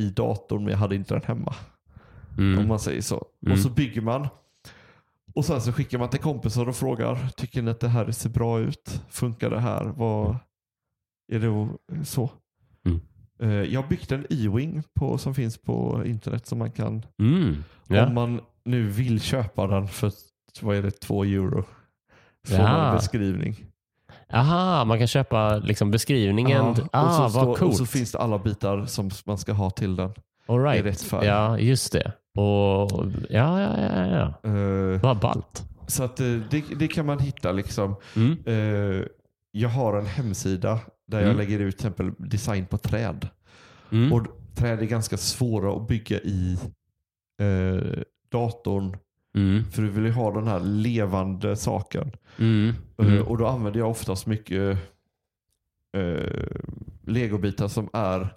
i datorn men jag hade inte den hemma. Om Mm. man säger så. Mm. Och så bygger man. Och sen så skickar man till kompisar och frågar, tycker ni att det här ser bra ut? Funkar det här? Vad Är det så? Mm. Eh, Jag har byggt en E-Wing på, som finns på internet som man kan Mm. Ja. om man nu vill köpa den för vad är det, två euro. Får man Ja. en beskrivning. Aha, man kan köpa liksom beskrivningen. Ja, ah, och, så vad står, coolt. och så finns det alla bitar som man ska ha till den. All i right. rätt färg. Ja, just det. Och, ja, ja, ja, ja. Eh, Vad ballt. så att eh, det, det kan man hitta liksom. Mm. Eh, jag har en hemsida där jag Mm. lägger ut till exempel design på träd. Mm. Och träd är ganska svåra att bygga i eh, datorn. Mm. För du vill ju ha den här levande saken. Mm. Och då använder jag oftast mycket legobitar som är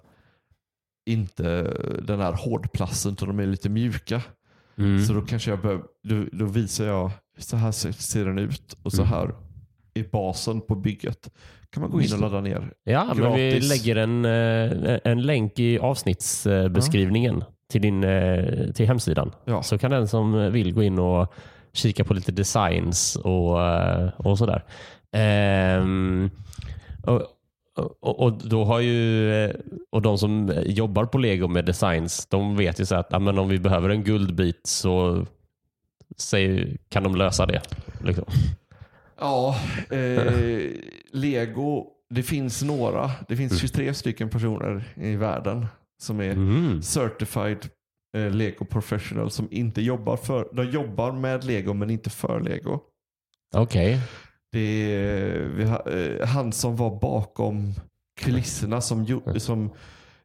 inte den här hårdplasten utan de är lite mjuka. Mm. Så då kanske jag bör, då, då visar jag så här ser, den ut och så Mm. här är basen på bygget. Kan man gå in och ladda ner. Ja, men vi gratis. lägger en, eh, en länk i avsnittsbeskrivningen till din eh, till hemsidan. Ja. Så kan den som vill gå in och kika på lite designs och, eh, och sådär. Och, och, och då har ju eh, och de som jobbar på Lego med designs, de vet ju så att ja, men om vi behöver en guldbit så säger, kan de lösa det. Liksom. Ja, eh, Lego, det finns några. Det finns 23 stycken personer i världen som är Mm. certified eh, Lego professional som inte jobbar för, de jobbar med Lego men inte för Lego. Okej. Det är har, eh, han som var bakom kulisserna som, gjo, som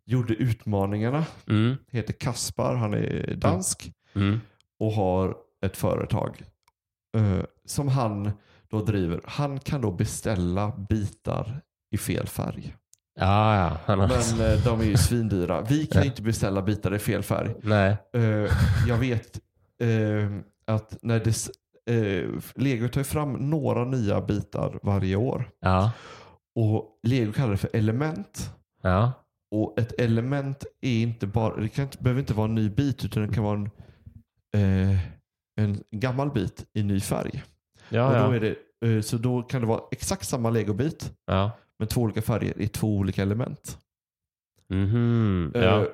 gjorde utmaningarna. Mm. Heter Kaspar, han är dansk Mm. och har ett företag eh, som han då driver. Han kan då beställa bitar i fel färg. Ja, ja. Han har... Men eh, de är ju svindyra. Vi kan ju inte beställa bitar i fel färg. Nej. Eh, jag vet eh, att när eh, Lego tar fram några nya bitar varje år. Ja. Och Lego kallar det för element. Ja. Och ett element är inte bara, det kan inte, behöver inte vara en ny bit utan det kan vara en, eh, en gammal bit i ny färg. Ja, och då ja. är det, eh, så då kan det vara exakt samma legobit ja. men två olika färger i två olika element. Mhm. Eh, ja.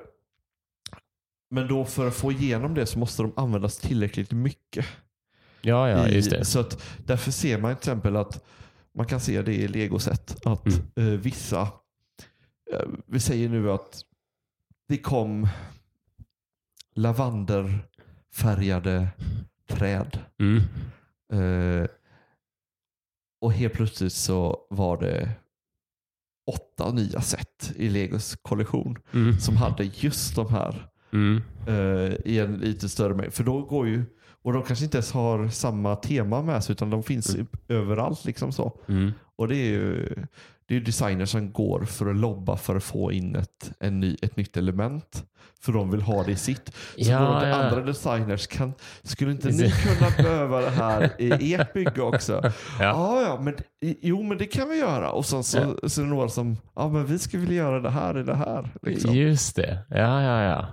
Men då för att få igenom det så måste de användas tillräckligt mycket. Ja, ja, just det. Så att därför ser man till exempel att man kan se det i legosätt att Mm. eh, vissa, eh, vi säger nu att det kom lavenderfärgade träd. Mm. Eh, och helt plötsligt så var det åtta nya set i Legos kollektion Mm. som hade just de här Mm. eh, i en lite större mängd. För då går ju, och de kanske inte ens har samma tema med sig utan de finns Mm. överallt. liksom så. Mm. Och det är ju det är designers som går för att lobba för att få in ett, en ny, ett nytt element. För de vill ha det i sitt. Så Ja, de ja. andra designers, kan, skulle inte ni kunna behöva det här i ert bygge också? Ja, ja, men, jo men det kan vi göra. Och sen så, så är det några som, ja men vi skulle vilja göra det här i det här. Liksom. Just det. Ja, ja, ja.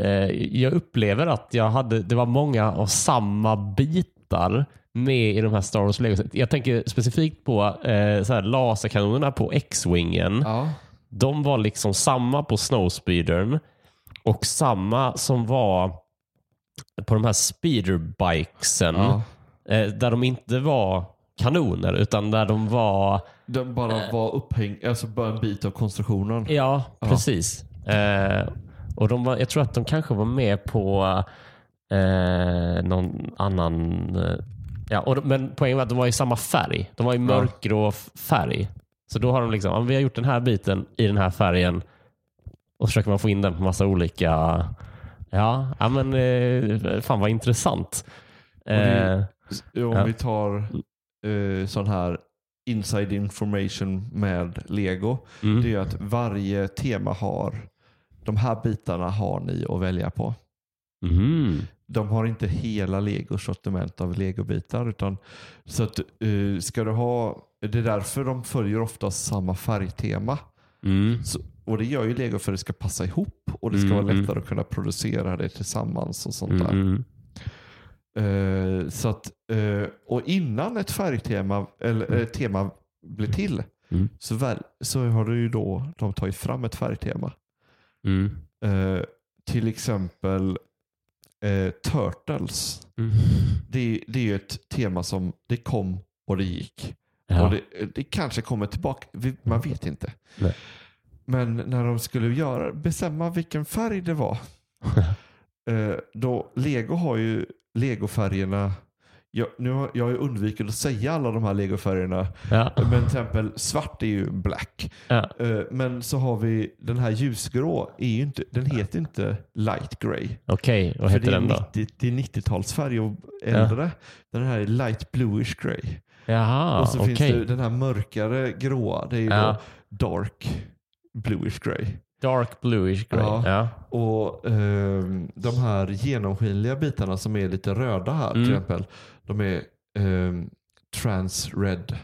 Eh, Jag upplever att jag hade, det var många av samma bitar med i de här Star Wars Legos. Jag tänker specifikt på eh, så här, laserkanonerna på X-Wingen. Ja. De var liksom samma på Snowspeedern och samma som var på de här speederbikesen. Ja. Eh, där de inte var kanoner utan där de var Den bara var upphängd, alltså bara en bit av konstruktionen. Ja, Ja. precis. Eh, och de var, jag tror att de kanske var med på eh, någon annan... Eh, ja, och, de- men poängen var att de var i samma färg. De var i mörkgrå färg. Så då har de liksom, vi har gjort den här biten i den här färgen och så försöker man få in den på massa olika... Ja, ja men eh, fan vad intressant. det Eh, Om Ja. vi tar eh, sån här inside information med Lego. mm, Det är att varje tema har, de här bitarna har ni att välja på. mhm, De har inte hela Legos sortiment av legobitar. Utan, så att, eh, ska du ha, det är därför de följer ofta samma färgtema. mm, Så, och det gör ju Lego för att det ska passa ihop och det ska Mm, vara mm. lättare att kunna producera det tillsammans och sånt mm, där. mm. Eh, så att, eh, och innan ett färgtema eller tema blir till Mm. så, väl, så har du ju då de tagit fram ett färgtema. Mm. Eh, till exempel eh, Turtles. Mm. Det, det är ju ett tema som det kom och det gick. Ja. Och det, det kanske kommer tillbaka. Man vet inte. Nej. Men när de skulle göra, bestämma vilken färg det var. eh, då, Lego har ju legofärgerna. Jag, nu har, jag har ju undvikit att säga alla de här legofärgerna. Ja. Men till exempel svart är ju black. Ja. Eh, men så har vi den här ljusgrå. Är ju inte, den heter inte light grey. Okej, vad För heter det är, den då? 90, det är 90-talsfärg och äldre. Den här är light bluish grey. Jaha, och så okej. finns det den här mörkare gråa. Det är ju Ja. då dark bluish grey. Dark bluish grey. Ja. Ja. Och ehm, de här genomskinliga bitarna som är lite röda här till Mm. exempel. De är ehm, trans red.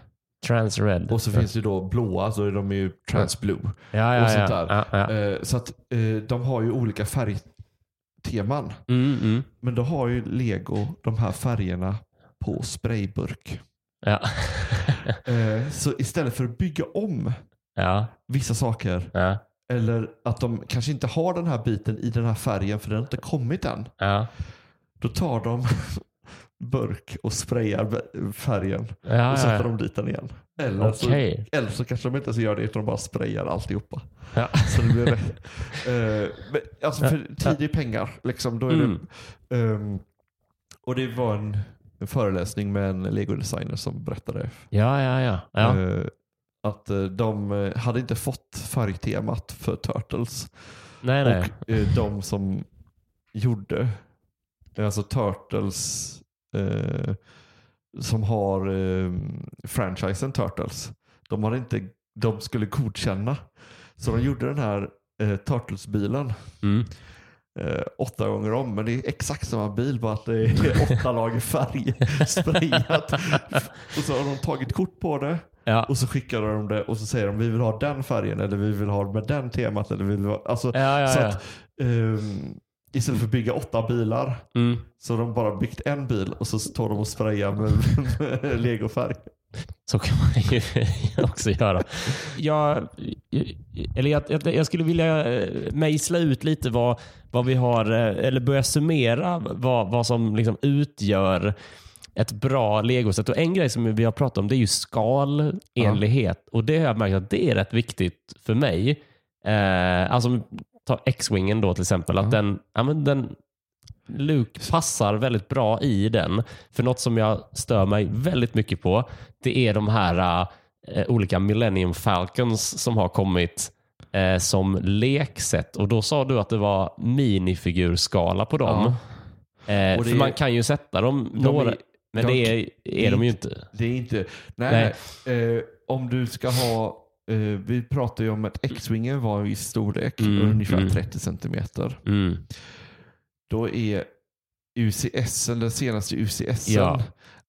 Trans red. Och så finns det ju då blåa så de är ju trans blue. ja, ja, och sånt där. Ja. Eh, så att eh, de har ju olika färgteman. Mm, mm. Men då har ju Lego de här färgerna på sprayburk. Ja. Eh, så istället för att bygga om vissa saker eller att de kanske inte har den här biten i den här färgen för den har inte kommit än. Då tar de burk och sprayar färgen ja, och sätter ja. de dit den igen. Eller, Okej. så, eller så kanske de inte ens gör det utan de bara sprayar alltihopa. Ja. Så det blir rätt. Eh, men, alltså för tid är pengar. Liksom, då är Mm. det, ehm, och det var en, en föreläsning med en Lego-designer som berättade Ja, ja, ja. ja. eh, att eh, de hade inte fått färgtemat för Turtles. nej, nej. Och eh, de som gjorde, alltså Turtles, eh, som har eh, franchisen Turtles, de, hade inte, de skulle godkänna. Så de gjorde den här eh, Turtles-bilen Mm. eh, åtta gånger om. Men det är exakt samma bil, bara att det är åtta lager färg sprayat. och så har de tagit kort på det Ja. och så skickar de det och så säger de vi vill ha den färgen eller vi vill ha med den temat. Eller vi vill ha, alltså, Ja, ja, så att, ehm, istället för att bygga åtta bilar Mm. så har de bara byggt en bil och så står de och sprayar med, med legofärg. Så kan man ju också göra. Jag, eller jag, jag, skulle vilja eh, mejsla ut lite vad, vad vi har, eh, eller börja summera vad, vad som liksom utgör ett bra legoset. Och en grej som vi har pratat om det är ju skalenlighet. Och det har jag märkt att det är rätt viktigt för mig. Eh, alltså ta X-Wingen då till exempel. Att Ja. den, ja, men den, Luke passar väldigt bra i den. För något som jag stör mig väldigt mycket på, det är de här eh, olika Millennium Falcons som har kommit eh, som lekset. Och då sa du att det var minifigurskala på dem. Och det för är- man kan ju sätta dem De några, är- men de- det är, är de ju inte. Det är inte, nej, Nej. nej. Om du ska ha eh, vi pratar ju om att X-wingen var viss storlek, Mm, ungefär mm. 30 centimeter. Mm. Då är UCS, den senaste UCS, Ja.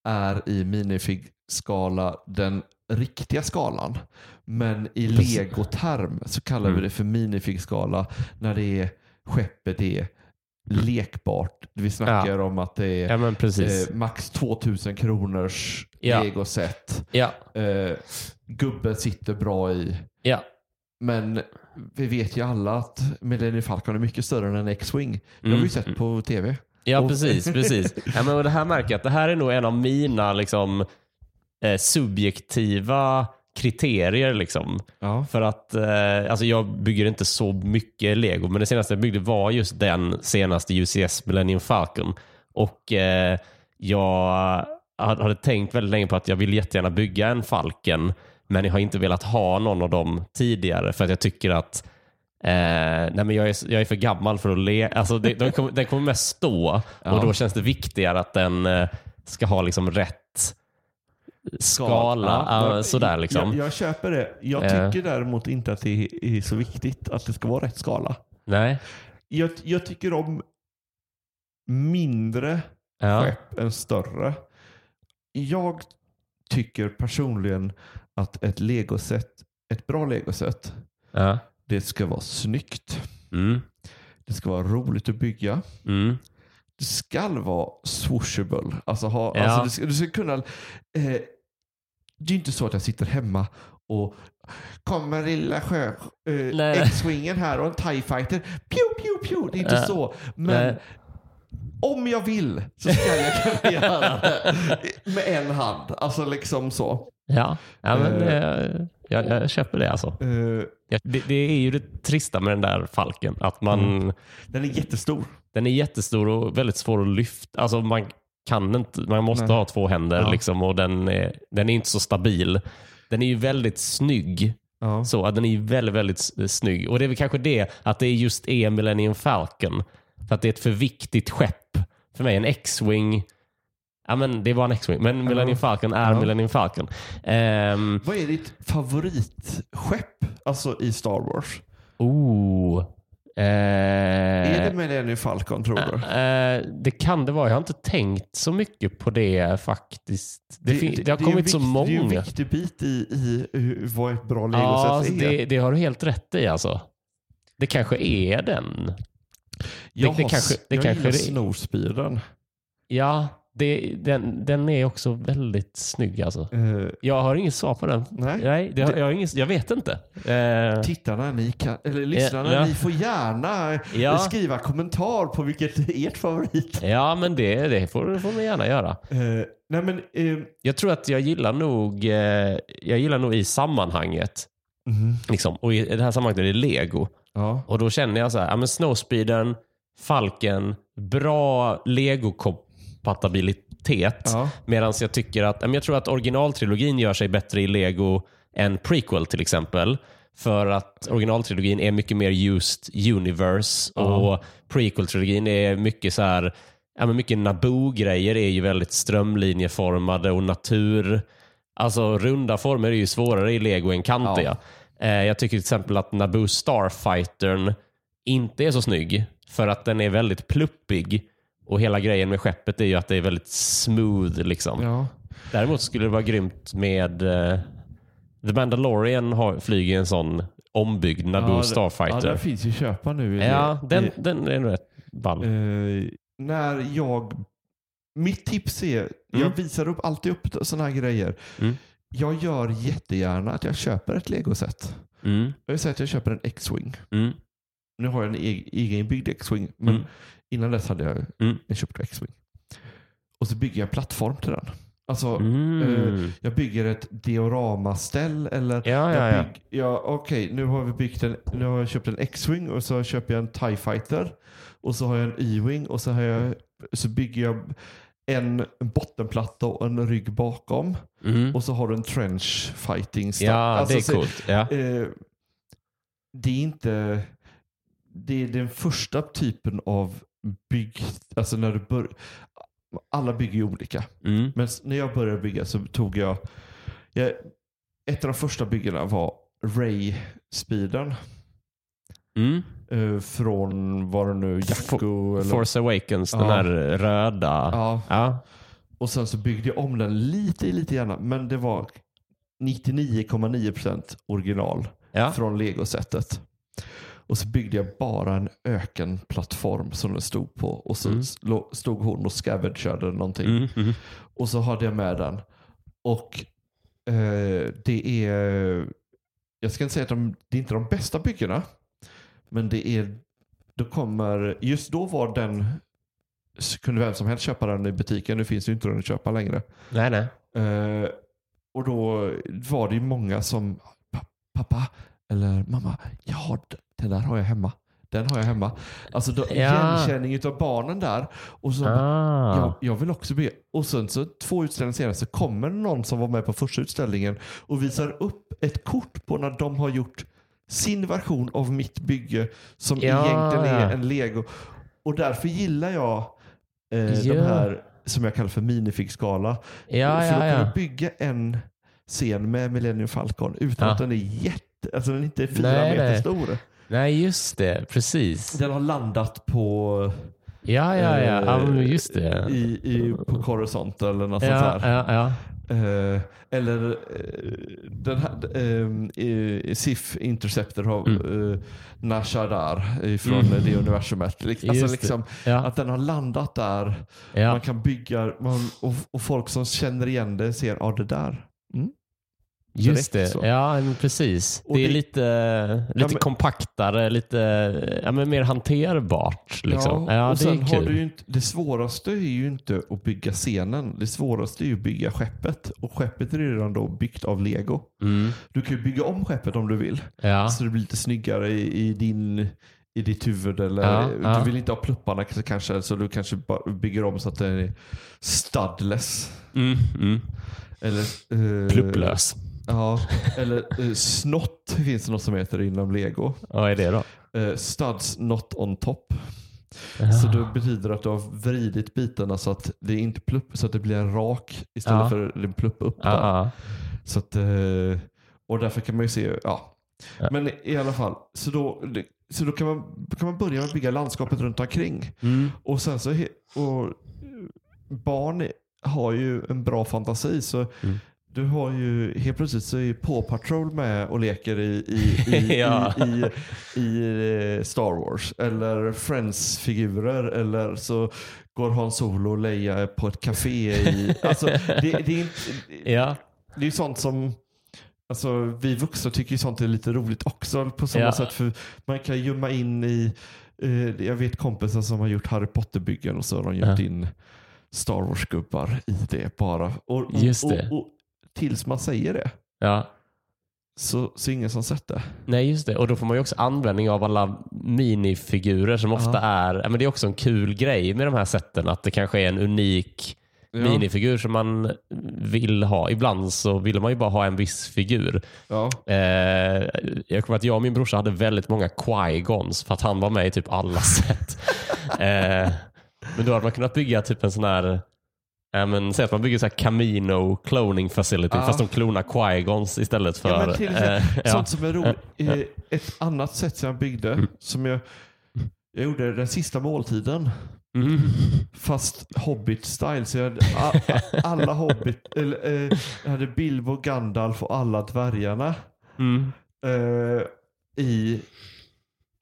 är i minifig-skala den riktiga skalan. Men i legoterm så kallar Mm. vi det för minifig-skala när det är, skeppet är lekbart. Vi snackar om att det är Ja, eh, max 2000 kronors Ja. legoset. ja, Eh, gubben sitter bra i. ja. Men vi vet ju alla att Millennium Falcon är mycket större än en X-Wing. Det har Mm. vi ju sett på tv. Ja, Och- precis. precis. Ja, men det här märker jag att det här är nog en av mina liksom, eh, subjektiva kriterier. Liksom. Ja. För att eh, alltså jag bygger inte så mycket lego, men det senaste jag byggde var just den senaste UCS Millennium Falcon. Och eh, jag hade tänkt väldigt länge på att jag vill jättegärna bygga en Falken, men jag har inte velat ha någon av dem tidigare för att jag tycker att Eh, nej men jag, är, jag är för gammal för att le. Alltså det, den, kommer, den kommer mest stå Ja. och då känns det viktigare att den eh, ska ha liksom rätt skala. Ja, sådär liksom. Jag, jag köper det. Jag Eh. tycker däremot inte att det är, är så viktigt att det ska vara rätt skala. Nej. Jag, jag tycker om mindre Ja. skepp än större. Jag tycker personligen att ett legoset, ett bra legoset, Ja. det ska vara snyggt. Mm. Det ska vara roligt att bygga. Mm. Det ska vara swooshable. Alltså, ha, Ja. alltså du, ska, du ska kunna... Eh, det är inte så att jag sitter hemma och kommer lilla sjö, eh. X-wingen här och en TIE fighter. Pew, pew, pew. Det är inte Ja. så. Men Nej. om jag vill så ska jag kunna göra det med en hand. Alltså liksom så. Ja, ja men Eh. eh, jag, jag köper det alltså. Ja, Det, det är ju det trista med den där falken. Att man, Mm. den är jättestor. Den är jättestor och väldigt svår att lyfta. Alltså man, kan inte, man måste Nej. ha två händer Ja. liksom, och den är, den är inte så stabil. Den är ju väldigt snygg. Ja. Så, att den är väldigt, väldigt snygg. Och det är väl kanske det, att det är just är Millennium Falcon. För att det är ett för viktigt skepp. För mig en X-Wing, ja men det var en X-Wing, men Millennium Falcon är Ja. Millennium Falcon. Ehm, Vad är ditt favoritskepp alltså i Star Wars? oh. Eh, är det Millennium Falcon tror du? Eh, det kan det vara. Jag har inte tänkt så mycket på det faktiskt. Det, det, har är en kommit så vikt- Det är en många. viktig bit i, i vad ett bra Ja, legoset alltså är. det, det har du helt rätt i alltså. Det kanske är den. jag det har, kanske- det jag kanske gillar det- Snowspeeden. Ja, det, den, den är också väldigt snygg alltså. Eh, Jag har inget svar på den. nej. Nej, det har, jag, har inget, jag vet inte. Eh, Tittarna, ni kan, eller lyssnarna, Ja. ni får gärna Ja. skriva kommentar på vilket är ert favorit. ja, men det, det får, får man gärna göra. Eh, nej men, eh, Jag tror att jag gillar nog, eh, jag gillar nog i sammanhanget. mhm. Liksom. Och i det här sammanhanget är det lego. Och då känner jag så här, ja men Snowspeedern, Falken, bra Lego-kompatibilitet. Ja. Medan jag tycker att, ja, jag tror att originaltrilogin gör sig bättre i Lego än prequel till exempel. För att originaltrilogin är mycket mer used universe Ja. och prequel-trilogin är mycket så här, ja men mycket Naboo-grejer är ju väldigt strömlinjeformade och natur. Alltså runda former är ju svårare i Lego än kantiga. Eh, jag tycker till exempel att Naboo Starfightern inte är så snygg för att den är väldigt pluppig och hela grejen med skeppet är ju att det är väldigt smooth. Liksom. Ja. Däremot skulle det vara grymt med eh, The Mandalorian har, flyger en sån ombyggd Naboo Ja, det- Ja, Starfighter. den finns ju att köpa nu. Ja, den, den är nog rätt ball. Eh, när jag... Mitt tips är, jag Mm. visar upp, alltid upp sådana här grejer. Mm. Jag gör jättegärna att jag köper ett legoset. Mm, Jag vill säga att jag köper en X-Wing. mm, Nu har jag en egen, egenbyggd X-Wing, men Mm. Innan dess hade jag Mm. en köpt X-Wing. Och så bygger jag en plattform till den. Alltså, mm. eh, jag bygger ett dioramaställ eller Ja, ja, ja. ja, Okej, nu har vi byggt en, nu har jag köpt en X-Wing och så köper jag en TIE Fighter. Och så har jag en Y-Wing och så, har jag, så bygger jag en bottenplatta och en rygg bakom. Mm. Och så har du en trench fighting style. Ja, Alltså, det är så- coolt. Ja. Eh, det är inte... Det är den första typen av bygg... Alltså när du bör, Alla bygger ju olika. Mm. Men när jag började bygga så tog jag... jag ett av de första byggena var Ray-speedern. Mm. eh, från, var det nu, Jacko? Eller, Force Awakens, den Ja. här röda. ja, Ja. och sen så byggde jag om den lite, lite grann. Men det var 99,9% original Ja. från legosättet. Och så byggde jag bara en ökenplattform som den stod på. Och så Mm. stod hon och scavengade någonting. Mm, mm. Och så hade jag med den. Och eh, det är, jag ska inte säga att de, det är inte de bästa byggena. Men det är, då kommer, just då var den, kunde vem som helst köpa den i butiken. Nu finns ju inte den att köpa längre. Nej, nej. Eh, och då var det ju många som, "Pa- pappa eller mamma, ja d- den där har jag hemma. Den har jag hemma. Alltså då, Ja. igenkänning av barnen där. Och så, Ah. jag, jag vill också bygga. Och sen så två utställningar senare så kommer någon som var med på första utställningen och visar upp ett kort på när de har gjort sin version av mitt bygge som Ja. egentligen är en lego. Och därför gillar jag eh, Ja. de här som jag kallar för minifigskala. Ja, för ja, då kan ja. du bygga en scen med Millennium Falcon utan Ja. att den är jätte, alltså den är inte fyra Nej, meter nej. stor. Nej, just det. Precis. Den har landat på, Ja, ja, ja. ja Eh, men just det. i, i, på Coruscant eller något sånt Ja, där. ja, ja. Eh, eller eh, den här, eh, SIF Interceptor av Mm. eh, Nashadar från Mm. det universumet. Alltså det. liksom, Ja, att den har landat där. ja. Man kan bygga man, och, och folk som känner igen det ser, ja det där. Mm. Just det. så. Ja, precis. Och det är det- lite, lite men- kompaktare, lite ja, men mer hanterbart. Liksom. Ja, och det sen har du inte, det svåraste är ju inte att bygga scenen. Det svåraste är ju att bygga skeppet. Och skeppet är redan då byggt av lego. Mm. Du kan ju bygga om skeppet om du vill. Ja. Så det blir lite snyggare i, i, din, i ditt huvud. Eller, Ja, ja. Du vill inte ha plupparna kanske, så du kanske bygger om så att den är studless. Mm. Mm. Eller, eh, Plupplös. Ja, eller uh, snott finns det något som heter inom lego. Vad är det då? Uh, studs not on top. Ja. Så det betyder att du har vridit bitarna så att det inte plupp, så att det blir en rak istället Ja. för en plupp upp. Ja, ja. Så att, eh, och därför kan man ju se, ja. Men i alla fall, så då, så då kan, man, kan man börja med att bygga landskapet runt omkring. Mm. Och sen så, och barn har ju en bra fantasi så Mm. Du har ju, helt plötsligt så är Paw Patrol med och leker i, i, i, Ja. i, i, i eh, Star Wars. Eller Friends-figurer. Eller så går Han Solo och Leia på ett café i... Alltså, det, det, är inte, Ja. det är sånt som Alltså, vi vuxna tycker ju sånt är lite roligt också på samma Ja. sätt. För man kan gömma in i, eh, jag vet kompisar som har gjort Harry Potter-byggen och så har de Ja. in Star Wars-gubbar i det bara. Och, och, Just det. Och, och, tills man säger det ja. så, så ingen som sett det. Nej, just det. Och då får man ju också användning av alla minifigurer som ofta är, ja, men det är också en kul grej med de här sätten, att det kanske är en unik minifigur som man vill ha. Ibland så vill man ju bara ha en viss figur. Ja. Eh, jag kommer att jag och min brorsa hade väldigt många Qui-Gons för att han var med i typ alla set. eh, men då hade man kunnat bygga typ en sån här Ja, men säg att man bygger så här Camino cloning facility Ja. fast de klonar Qui-Gons istället för... Ja, men till exempel, eh, ja. Sånt som är roligt. Eh, Ett annat sätt som jag byggde, som jag, jag gjorde den sista måltiden. Mm. Fast Hobbit-style. Så jag hade alla Hobbit, eller, eh, jag hade Bilbo, Gandalf och alla dvärgarna. Mm. Eh, I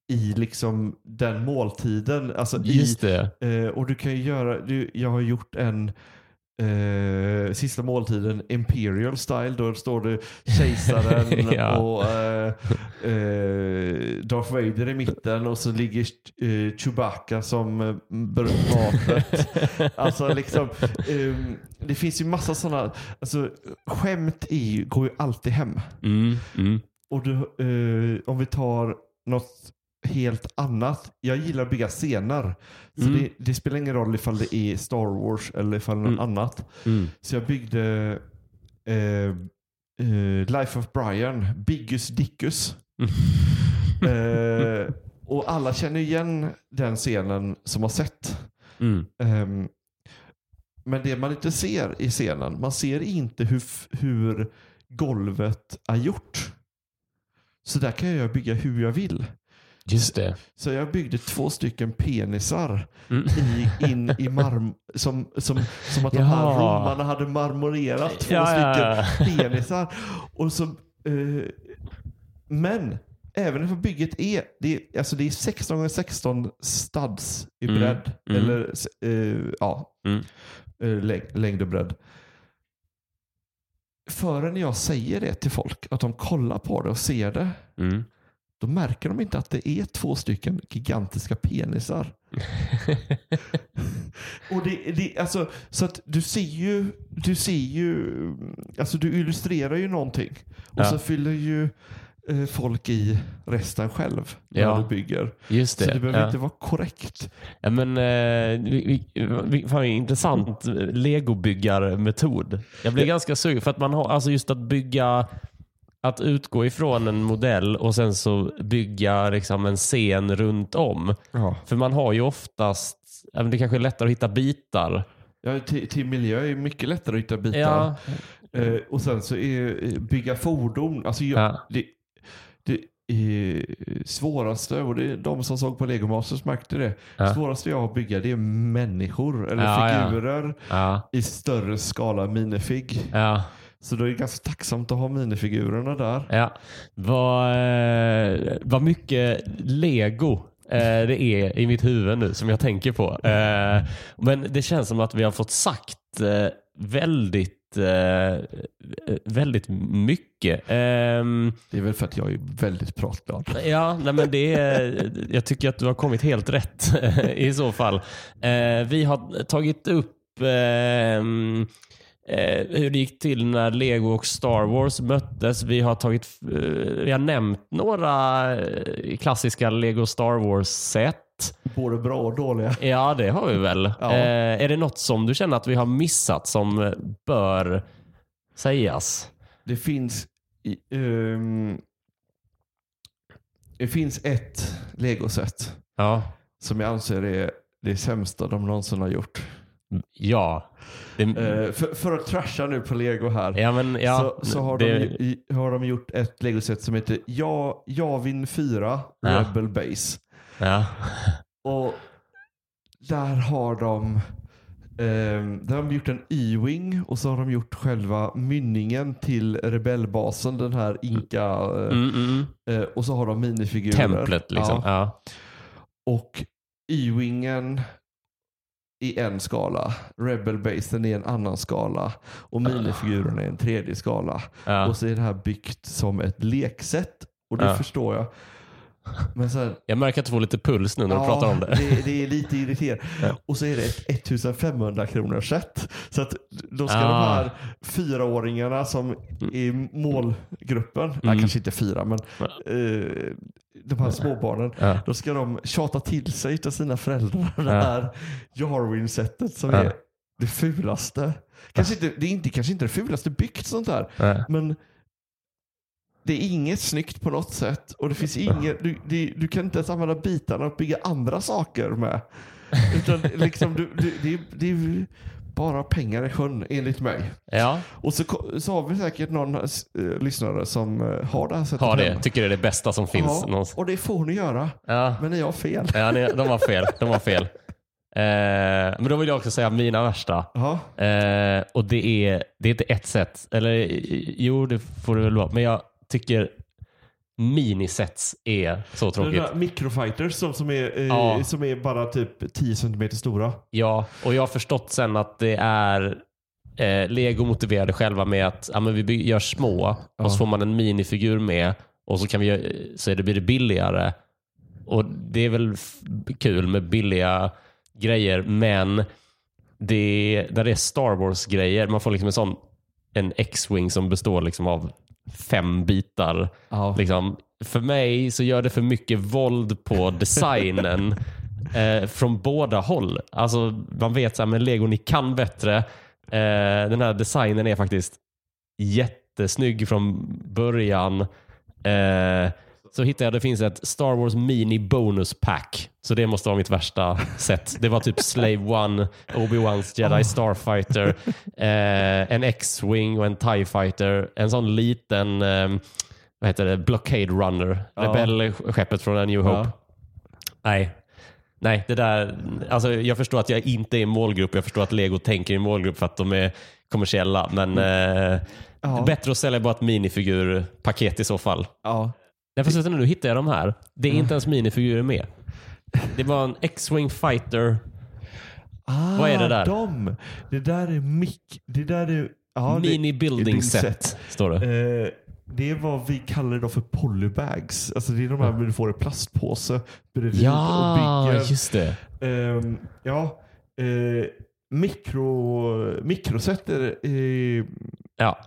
i liksom den måltiden. Alltså Just i, det. eh, och du kan ju göra, du, jag har gjort en eh, sista måltiden Imperial style. Då står det kejsaren Ja. och eh, eh, Darth Vader i mitten och så ligger eh, Chewbacca som eh, br- matet. Alltså liksom, ehm, det finns ju massa sådana, alltså skämt ju, går ju alltid hem. Mm. Mm. Och du, eh, om vi tar något helt annat. Jag gillar att bygga scener. Så Mm. det, det spelar ingen roll ifall det är Star Wars eller ifall det är något Mm. annat. Mm. Så jag byggde eh, eh, Life of Brian, Biggus Dickus. eh, och alla känner igen den scenen som har sett. Mm. Ehm, men det man inte ser i scenen, man ser inte hur, hur golvet är gjort. Så där kan jag bygga hur jag vill. Just det. Så jag byggde två stycken penisar Mm. i, in i marm som, som, som att de här Ja. romarna hade marmorerat två Ja, ja, stycken penisar. Och så, eh, men även om bygget är, det är, alltså det är 16 x 16 studs i Mm, bredd. mm. Eller eh, ja, Mm. eh, längd, längd och bredd. Förrän jag säger det till folk, att de kollar på det och ser det, Mm. Då märker de inte att det är två stycken gigantiska penisar. Och det, det, alltså, så att du ser ju, du ser ju, alltså du illustrerar ju någonting. Och Ja. så fyller ju eh, folk i resten själv när Ja. du bygger. Just det. Så det behöver ja. inte vara korrekt. Ja, men, eh, vi, vi, fan, intressant legobyggarmetod. Jag blir ganska sugen för att man har, alltså just att bygga, att utgå ifrån en modell och sen så bygga liksom en scen runt om. Ja. För man har ju oftast, det kanske är lättare att hitta bitar. Ja, till, till miljö är mycket lättare att hitta bitar. Ja, Eh, och sen så är eh, bygga fordon, alltså jag, Ja. det, det är svåraste, och det är de som såg på Lego Masters märkte det. Ja. Svåraste jag har att bygga det är människor eller figurer i större skala minifig. ja. Så då är det ganska tacksamt att ha minifigurerna där. Ja. Vad, eh, vad mycket lego eh, det är i mitt huvud nu som jag tänker på. Eh, men det känns som att vi har fått sagt väldigt väldigt mycket. Ehm, Det är väl för att jag är väldigt pratglad. Ja, nej men det är, jag tycker att du har kommit helt rätt i så fall. Vi har tagit upp ehm, eh, hur det gick till när Lego och Star Wars möttes. Vi har, tagit, eh, vi har nämnt några eh, klassiska Lego Star Wars-set. Både bra och dåliga. Ja, det har vi väl. Ja. Eh, är det något som du känner att vi har missat som eh, bör sägas? Det finns i, ehm, det finns ett legoset Ja. som jag anser är det sämsta de någonsin har gjort. Ja. Det, Eh, för, för att trasha nu på lego här. ja, men ja. så, så har, det, de, har de gjort ett legoset som heter ja, Javin 4 Ja. Rebel Base. Ja. Och där har de ehm, där har de gjort en Y-wing och så har de gjort själva mynningen till rebellbasen, den här Inka. eh, Mm, mm. eh, och så har de minifigurer. Templet liksom. Ja. Ja. Och Y-wingen i en skala, Rebel Basen i en annan skala och minifigurerna i en tredje skala. Ja. Och så är det här byggt som ett leksätt och det Ja. förstår jag. Men sen, Jag märker att du får lite puls nu när du pratar om det. Det, det är lite irriterande. Ja. Och så är det ett 1500 kronors set. Så att då ska Ah. de här fyraåringarna som är i målgruppen, nej Mm. kanske inte fyra men eh, de här småbarnen, Ja. då ska de tjata till sig av sina föräldrar det Ja. här Jarwin-setet som Ja. är det fulaste. Kanske inte, det är inte, kanske inte det fulaste byggt sånt där, Ja. men det är inget snyggt på något sätt och det finns inget, du, det, du kan inte ens använda bitarna och bygga andra saker med. Utan liksom, du, du, det, är- det är bara pengar i sjön enligt mig. ja, Och så, så har vi säkert någon eh, lyssnare som eh, har det här sättet har det. hemma. Tycker det är det bästa som finns. Ja, och det får ni göra. Ja. Men ni har fel. Ja, ni- de har fel. De har fel. Eh, men då vill jag också säga mina värsta. Eh, och det är, det är inte ett sätt. Eller jo, det får det väl vara. Men jag tycker minisets är så tråkigt. där microfighters som, som, är, eh, Ja. som är bara typ 10 cm stora. Ja, och jag har förstått sen att det är eh, Lego motiverade själva med att ja, men vi gör små Ja. och så får man en minifigur med och så, kan vi, så är det, blir det billigare. Och Det är väl kul med billiga grejer, men det, där det är Star Wars-grejer, man får liksom en sån en X-Wing som består liksom av fem bitar. Ja. Liksom, för mig så gör det för mycket våld på designen eh, från båda håll. Alltså, man vet så här, men Lego, ni kan bättre. Eh, den här designen är faktiskt jättesnygg från början. Eh, så hittade jag, det finns ett Star Wars Mini Bonus Pack. Så det måste vara mitt värsta set. Det var typ Slave One, Obi-Wans Jedi Starfighter, eh, en X-Wing och en TIE Fighter. En sån liten, eh, vad heter det, Blockade Runner, Ja. rebellskeppet från A New Hope. Ja. Nej. Nej, det där, alltså jag förstår att jag inte är målgrupp. Jag förstår att Lego tänker i målgrupp för att de är kommersiella. Men eh, Mm. Ja. det är bättre att sälja bara ett minifigurpaket i så fall. Ja. Nej, fast nu hittar jag de här. Det är inte ens minifigurer med. Det var en X-Wing fighter. Ah, Vad är det där? De. Det där är mick. Det där är... Ja, det- Mini building building set, set. står det. Eh, det är vad vi kallar det då för polybags. Alltså det är de här du får i plastpåse bredvid Ja, och bygger. just det. Ehm, ja, eh, mikro, mikroset är eh, Ja.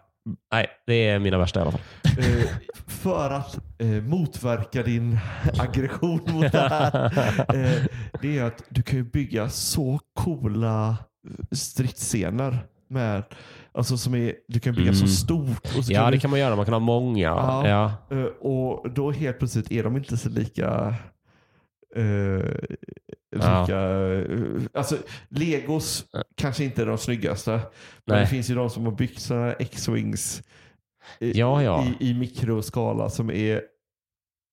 Nej, det är mina värsta i alla fall. Eh, för att eh, motverka din aggression mot det här. Eh, det är att du kan ju bygga så coola stridsscener med Alltså som är, du kan bygga så Mm. stort. Och så Ja, kan det du, kan man göra. Man kan ha många. Ja. Ja. eh, och då helt plötsligt är de inte så lika eh, Ja. lika, eh, alltså Legos kanske inte är de snyggaste. Men Nej. det finns ju de som har byggt sådana X-Wings i, Ja, ja. i, i mikroskala som är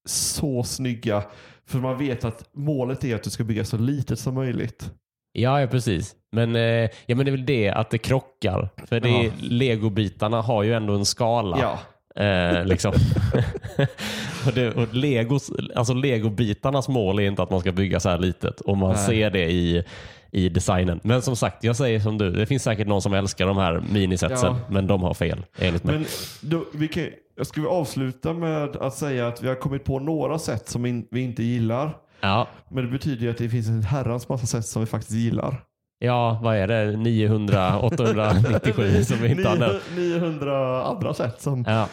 så snygga. För man vet att målet är att du ska bygga så litet som möjligt. Ja, ja, precis. Men, eh, ja, men det är väl det att det krockar. För det är, Ja. legobitarna har ju ändå en skala. Ja. Eh, liksom. och det, och Legos, alltså legobitarnas mål är inte att man ska bygga så här litet. Och man Nej. ser det i, i designen. Men som sagt, jag säger som du. Det finns säkert någon som älskar de här minisetsen. Ja. Men de har fel enligt mig. Men då, vi kan, jag ska vi avsluta med att säga att vi har kommit på några sätt som in, vi inte gillar. Ja. Men det betyder ju att det finns en herrans massa sätt som vi faktiskt gillar. ja, vad är det? 900, 897 som vi inte har nämnt. 900 andra sätt som, Ja.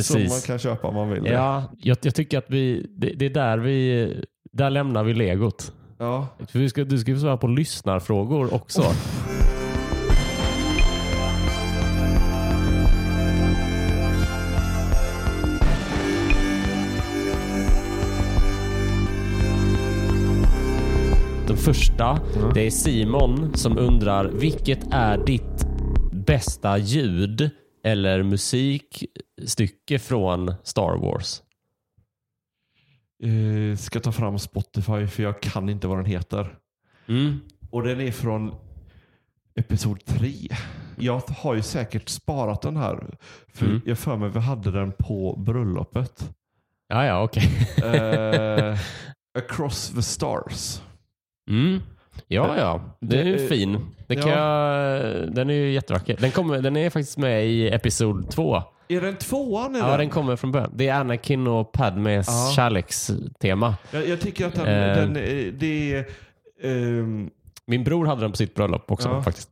som man kan köpa om man vill. Ja, jag, jag tycker att vi, det, det är där vi, där lämnar vi legot. Ja. För vi ska, du ska ju svara på lyssnarfrågor också. Den första, det är Simon som undrar vilket är ditt bästa ljud eller musikstycke från Star Wars? Eh, ska ta fram Spotify för jag kan inte vad den heter. Mm. Och den är från Episod 3. Jag har ju säkert sparat den här. För Mm. jag för mig vi hade den på bröllopet. Ja, ja, okej. Eh, Across the Stars. Mm. Ja, ja. Den är ju Det- fin. Det kan ja. jag, den är ju jättevacker. Den, kommer, den är faktiskt med i episod två. Är den tvåan? Ja, Eller? den kommer från början. Det är Anakin och Padmes Ja. kärlekstema. jag, jag tycker att den, Eh. den är- det är... ehm, Min bror hade den på sitt bröllop också Ja. faktiskt.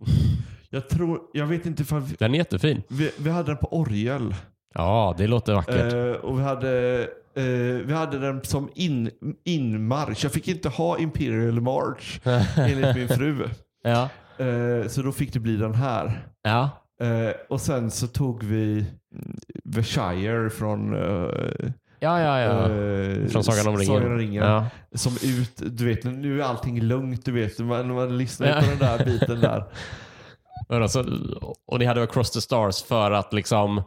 jag tror, jag vet inte ifall vi, Den är jättefin. vi, vi hade den på orgel. Ja, det låter vackert. Eh, och vi hade, eh, vi hade den som in, inmarsch. Jag fick inte ha Imperial March enligt min fru. Ja. Eh, så då fick det bli den här. Ja. Eh, och sen så tog vi The Shire från, eh, Ja, ja, ja. eh, Från Sagan om ringen. Sagan om ringen. Ja. Som ut, du vet nu är allting lugnt, du vet. Man, man lyssnar Ja. på den där biten där. Och, alltså, och ni hade Across the Stars för att liksom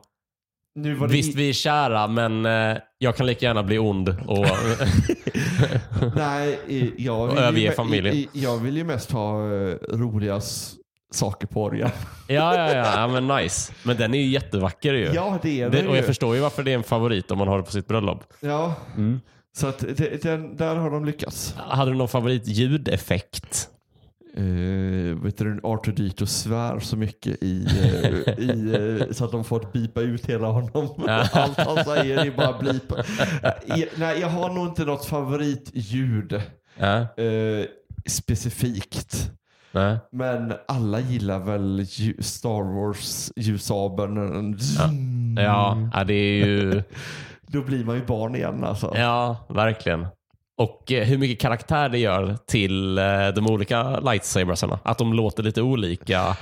Nu var det Visst, vi är kära, men eh, jag kan lika gärna bli ond. Och, Nej, i- jag Och vill, ju, överge me- familjen. i- i- jag vill ju mest ha uh, roliga s- saker på orgeln. ja, ja, ja, ja, men nice. Men den är ju jättevacker ju. Ja, det är det, den och jag ju. förstår ju varför det är en favorit om man har det på sitt bröllop. Ja, så att det, den, där har de lyckats. Hade du någon favorit ljudeffekt? Uh, vet du, R2D2 svär så mycket i, eh, i eh, så att de fått bipa ut hela honom. Allt han säger är bara blip. Eh, jag- nej, jag har nog inte något favoritljud Ja. eh, specifikt. Nej. Men alla gillar väl Star Wars ljussabeln. Ja, ja, det är ju... Då blir man ju barn igen alltså. Ja, verkligen. Och eh, hur mycket karaktär det gör till eh, de olika lightsabersarna. Att de låter lite olika.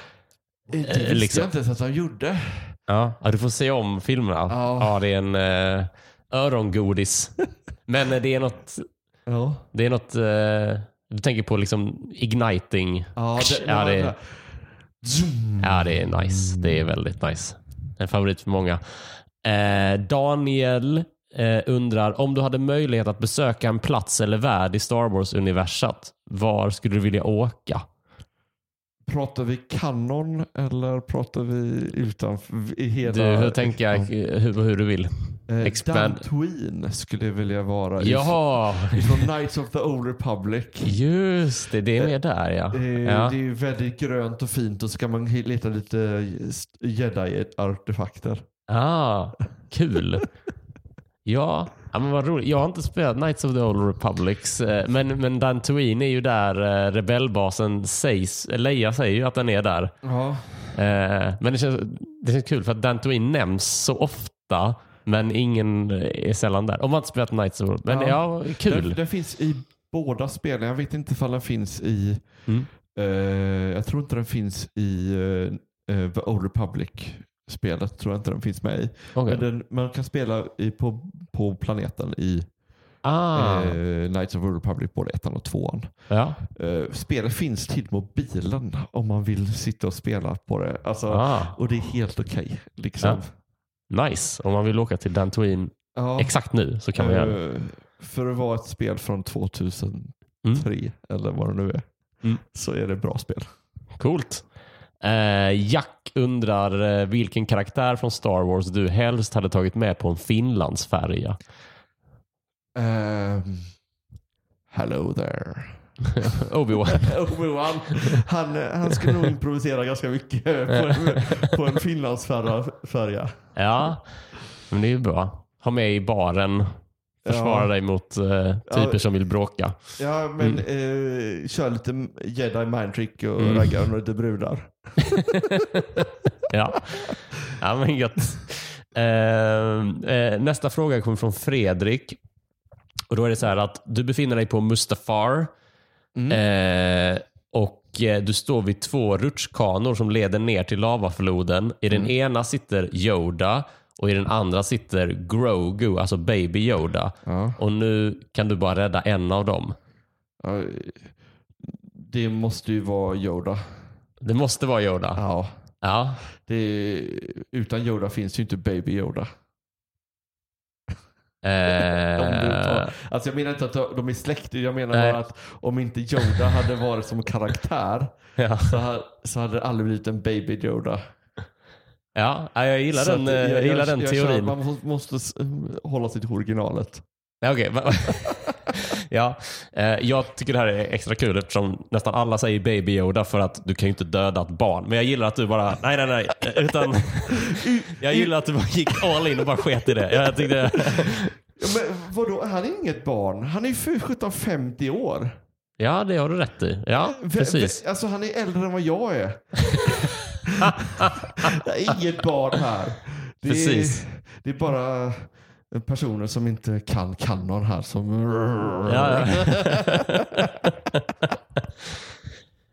det visste liksom. jag inte ens att de gjorde. Ja, ja du får se om filmerna. Ja. Ja, det är en eh, örongodis. Men eh, det är något, Ja. det är något eh, du tänker på liksom igniting. Ja, det, Ja, det-. Ja, det är nice. Det är väldigt nice. En favorit för många. Eh, Daniel eh, undrar om du hade möjlighet att besöka en plats eller värld i Star Wars-universat. Var skulle du vilja åka? Pratar vi kanon eller pratar vi utanför i hela... Du, hur tänker jag? Hur, hur du vill. Eh, expand- Dantooine skulle jag vilja vara. Jaha, Från Knights of the Old Republic. just det. Det är med där ja. Eh, ja. Det är väldigt grönt och fint och så kan man leta lite jedi-artefakter. Ah, kul. Ja, ja men vad roligt. Jag har inte spelat Knights of the Old Republics, eh, men, men Dantooine är ju där eh, rebellbasen sägs, Leia säger ju att den är där. Ja. Eh, Men det känns, det känns kul för att Dantooine nämns så ofta, men ingen är sällan där. Om man inte spelat Knights of Old. Men ja, Ja. kul. Den, den finns i båda spelen. Jag vet inte ifall den finns i... Mm. eh, jag tror inte den finns i eh, eh, The Old Republic-spelet. tror jag inte den finns med i. Okej. Men den, man kan spela i, på, på planeten i ah, eh, Knights of the Republic, både ettan och tvåan. ja. Eh, spelet finns till mobilen om man vill sitta och spela på det. Alltså, ah, Och det är helt okej. liksom. Nice. Om man vill åka till Dantooine Ja. exakt nu så kan man göra det. Eh, För att vara ett spel från 2003 Mm. eller vad det nu är. Mm. Så är det bra spel. Coolt. Eh, Jack undrar eh, vilken karaktär från Star Wars du helst hade tagit med på en Finlandsfärja. Ehm, hello there. Obi-Wan. Obi-Wan. Han, han ska nog improvisera ganska mycket på en, på en Finlandsfärja. ja, men det är ju bra. Ha med i baren. Försvara Ja. dig mot eh, typer Ja. som vill bråka. Ja, men eh, kör lite jedi mind trick och Mm. ragga med lite brudar. Ja, ja men gött. Eh, eh, nästa fråga kommer från Fredrik. Och Då är det så här att du befinner dig på Mustafar. Eh, och eh, du står vid två rutschkanor som leder ner till lavafloden. I den ena sitter Yoda och i den andra sitter Grogu, alltså Baby Yoda. Ja. Och nu kan du bara rädda en av dem. Det måste ju vara Yoda. Det måste vara Yoda. Ja. Ja. Det, utan Yoda finns ju inte Baby Yoda. Eh, alltså jag menar inte att de är släkt, jag menar Nej. bara att om inte Yoda hade varit som karaktär ja. så, ha- så hade det aldrig blivit en Baby Yoda. ja, jag gillar Så den, eh, jag, gillar den jag teorin. Man måste, hålla sig till originalet. Ja, Okej. va- ja, eh, jag tycker det här är extra kul eftersom nästan alla säger Baby Yoda för att du kan ju inte döda ett barn. Men jag gillar att du bara, nej nej nej. eh, Utan, jag gillar att du bara gick all in och bara sket i det. Jag tyckte, Ja, Men vadå, han är inget barn. Han är ju för 17-50 år. ja, det har du rätt i. Ja, V- precis. Alltså han är äldre än vad jag är. det är inget barn här. Det är, Precis. Det är bara personer som inte kan kanon här som... Ja,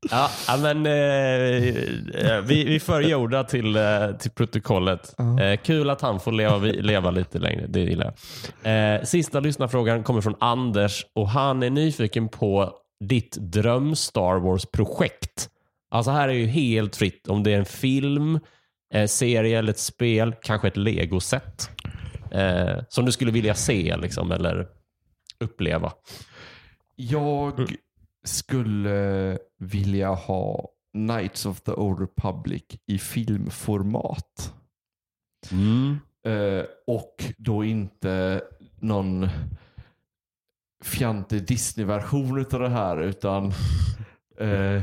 ja. ja men eh, eh, vi, vi för Yoda till, eh, till protokollet. Eh, kul att han får leva, leva lite längre. Det gillar jag. Eh, sista lyssnarfrågan kommer från Anders och han är nyfiken på ditt dröm Star Wars-projekt. Alltså här är ju helt fritt om det är en film, eh, serie eller ett spel, kanske ett legoset. Eh, som du skulle vilja se liksom, eller uppleva. Jag Mm. skulle vilja ha Knights of the Old Republic i filmformat. Mm. Eh, och då inte någon fjantig Disney-version av det här utan eh,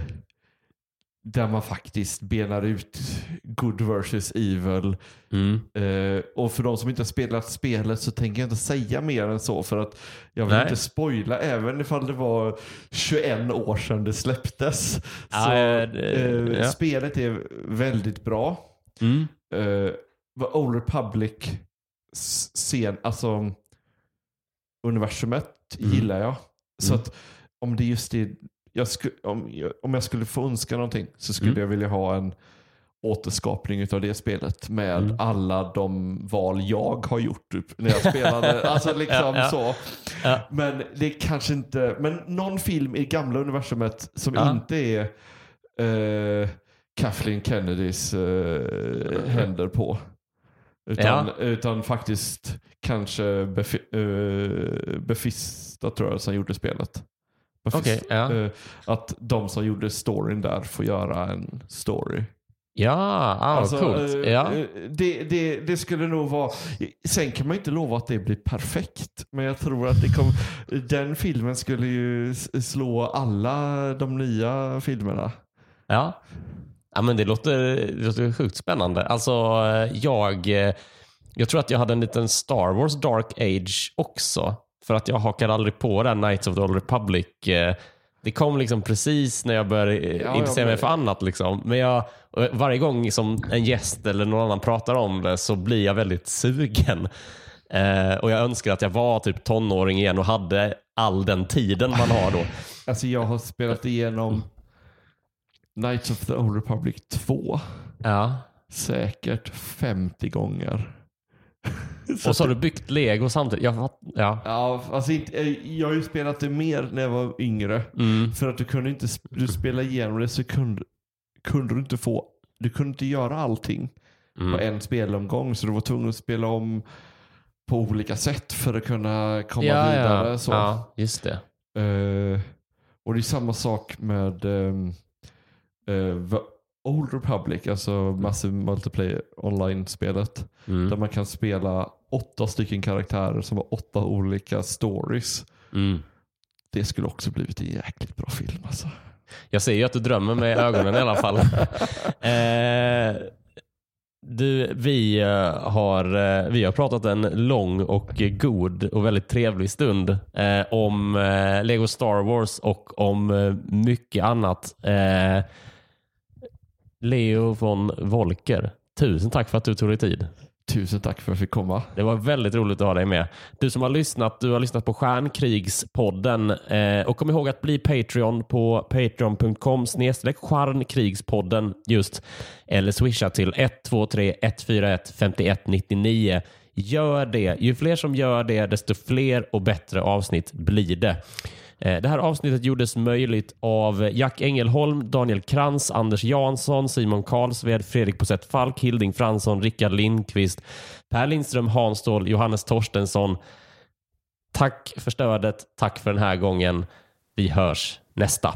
där man faktiskt benar ut good versus evil. Mm. Eh, och för de som inte har spelat spelet så tänker jag inte säga mer än så för att jag vill Nej. inte spoila även ifall det var 21 år sedan det släpptes. Ja, så ja, det- eh, ja. spelet är väldigt bra. Mm. Vad Old Republic scen, alltså universumet Mm. gillar jag. Så Mm. att om det är just det, jag sku, om, jag, om jag skulle få önska någonting så skulle Mm. jag vilja ha en återskapning av det spelet med Mm. alla de val jag har gjort typ, när jag spelade. alltså liksom Ja, ja. så. Ja. Men det är kanske inte, men någon film i gamla universumet som inte är uh, Kathleen Kennedys uh, händer på. Utan, utan faktiskt kanske Bef uh, Befista tror jag som gjorde spelet. Okej, ja. eh, att de som gjorde storyn där får göra en story. Ja, ah, Alltså, coolt. eh, Ja. eh, det, det, det skulle nog vara... Sen kan man inte lova att det blir perfekt. Men jag tror att det kom, den filmen skulle ju s- slå alla de nya filmerna. Ja. ja men det låter, det låter sjukt spännande. Alltså, eh, jag, eh, jag tror att jag hade en liten Star Wars Dark Age också. För att jag hakade aldrig på den Knights of the Old Republic. eh, Det kom liksom precis när jag började eh, Ja, intressera mig för annat. Liksom. Men jag, och varje gång som en gäst eller någon annan pratar om det så blir jag väldigt sugen. Eh, och jag önskar att jag var typ tonåring igen och hade all den tiden man har då. Alltså jag har spelat igenom Knights of the Old Republic 2 Ja. säkert 50 gånger. Och så har du byggt lego samtidigt. Jag ja. Ja, alltså jag har ju spelat det mer när jag var yngre. Mm. För att du kunde inte, du spela igenom det så kunde, kunde du inte få, du kunde inte göra allting på Mm. en spelomgång. Så du var tvungen att spela om på olika sätt för att kunna komma ja, vidare. ja. Så. ja, just det. Eh, och det är samma sak med um, The Old Republic, alltså Massive Multiplayer Online-spelet. Mm. Där man kan spela åtta stycken karaktärer som har åtta olika stories. Mm. Det skulle också blivit en jäkligt bra film alltså. Jag ser ju att du drömmer med ögonen i alla fall. eh, du, vi, eh, har, eh, vi har pratat en lång och god och väldigt trevlig stund eh, om eh, Lego Star Wars och om eh, mycket annat. Leo von Volker, tusen tack för att du tog dig tid. Tusen tack för att jag fick komma. Det var väldigt roligt att ha dig med. Du som har lyssnat, du har lyssnat på Stjärnkrigspodden. Eh, och kom ihåg att bli Patreon på patreon.com snedstreck Stjärnkrigspodden just. Eller swisha till 123 141 51 99. Gör det. Ju fler som gör det, desto fler och bättre avsnitt blir det. Eh, det här avsnittet gjordes möjligt av Jack Engelholm, Daniel Krantz, Anders Jansson, Simon Karlsved, Fredrik Posett Falk, Hilding Fransson, Rickard Lindqvist, Per Lindström, Hans Ståhl, Johannes Torstensson. Tack för stödet. Tack för den här gången. Vi hörs nästa.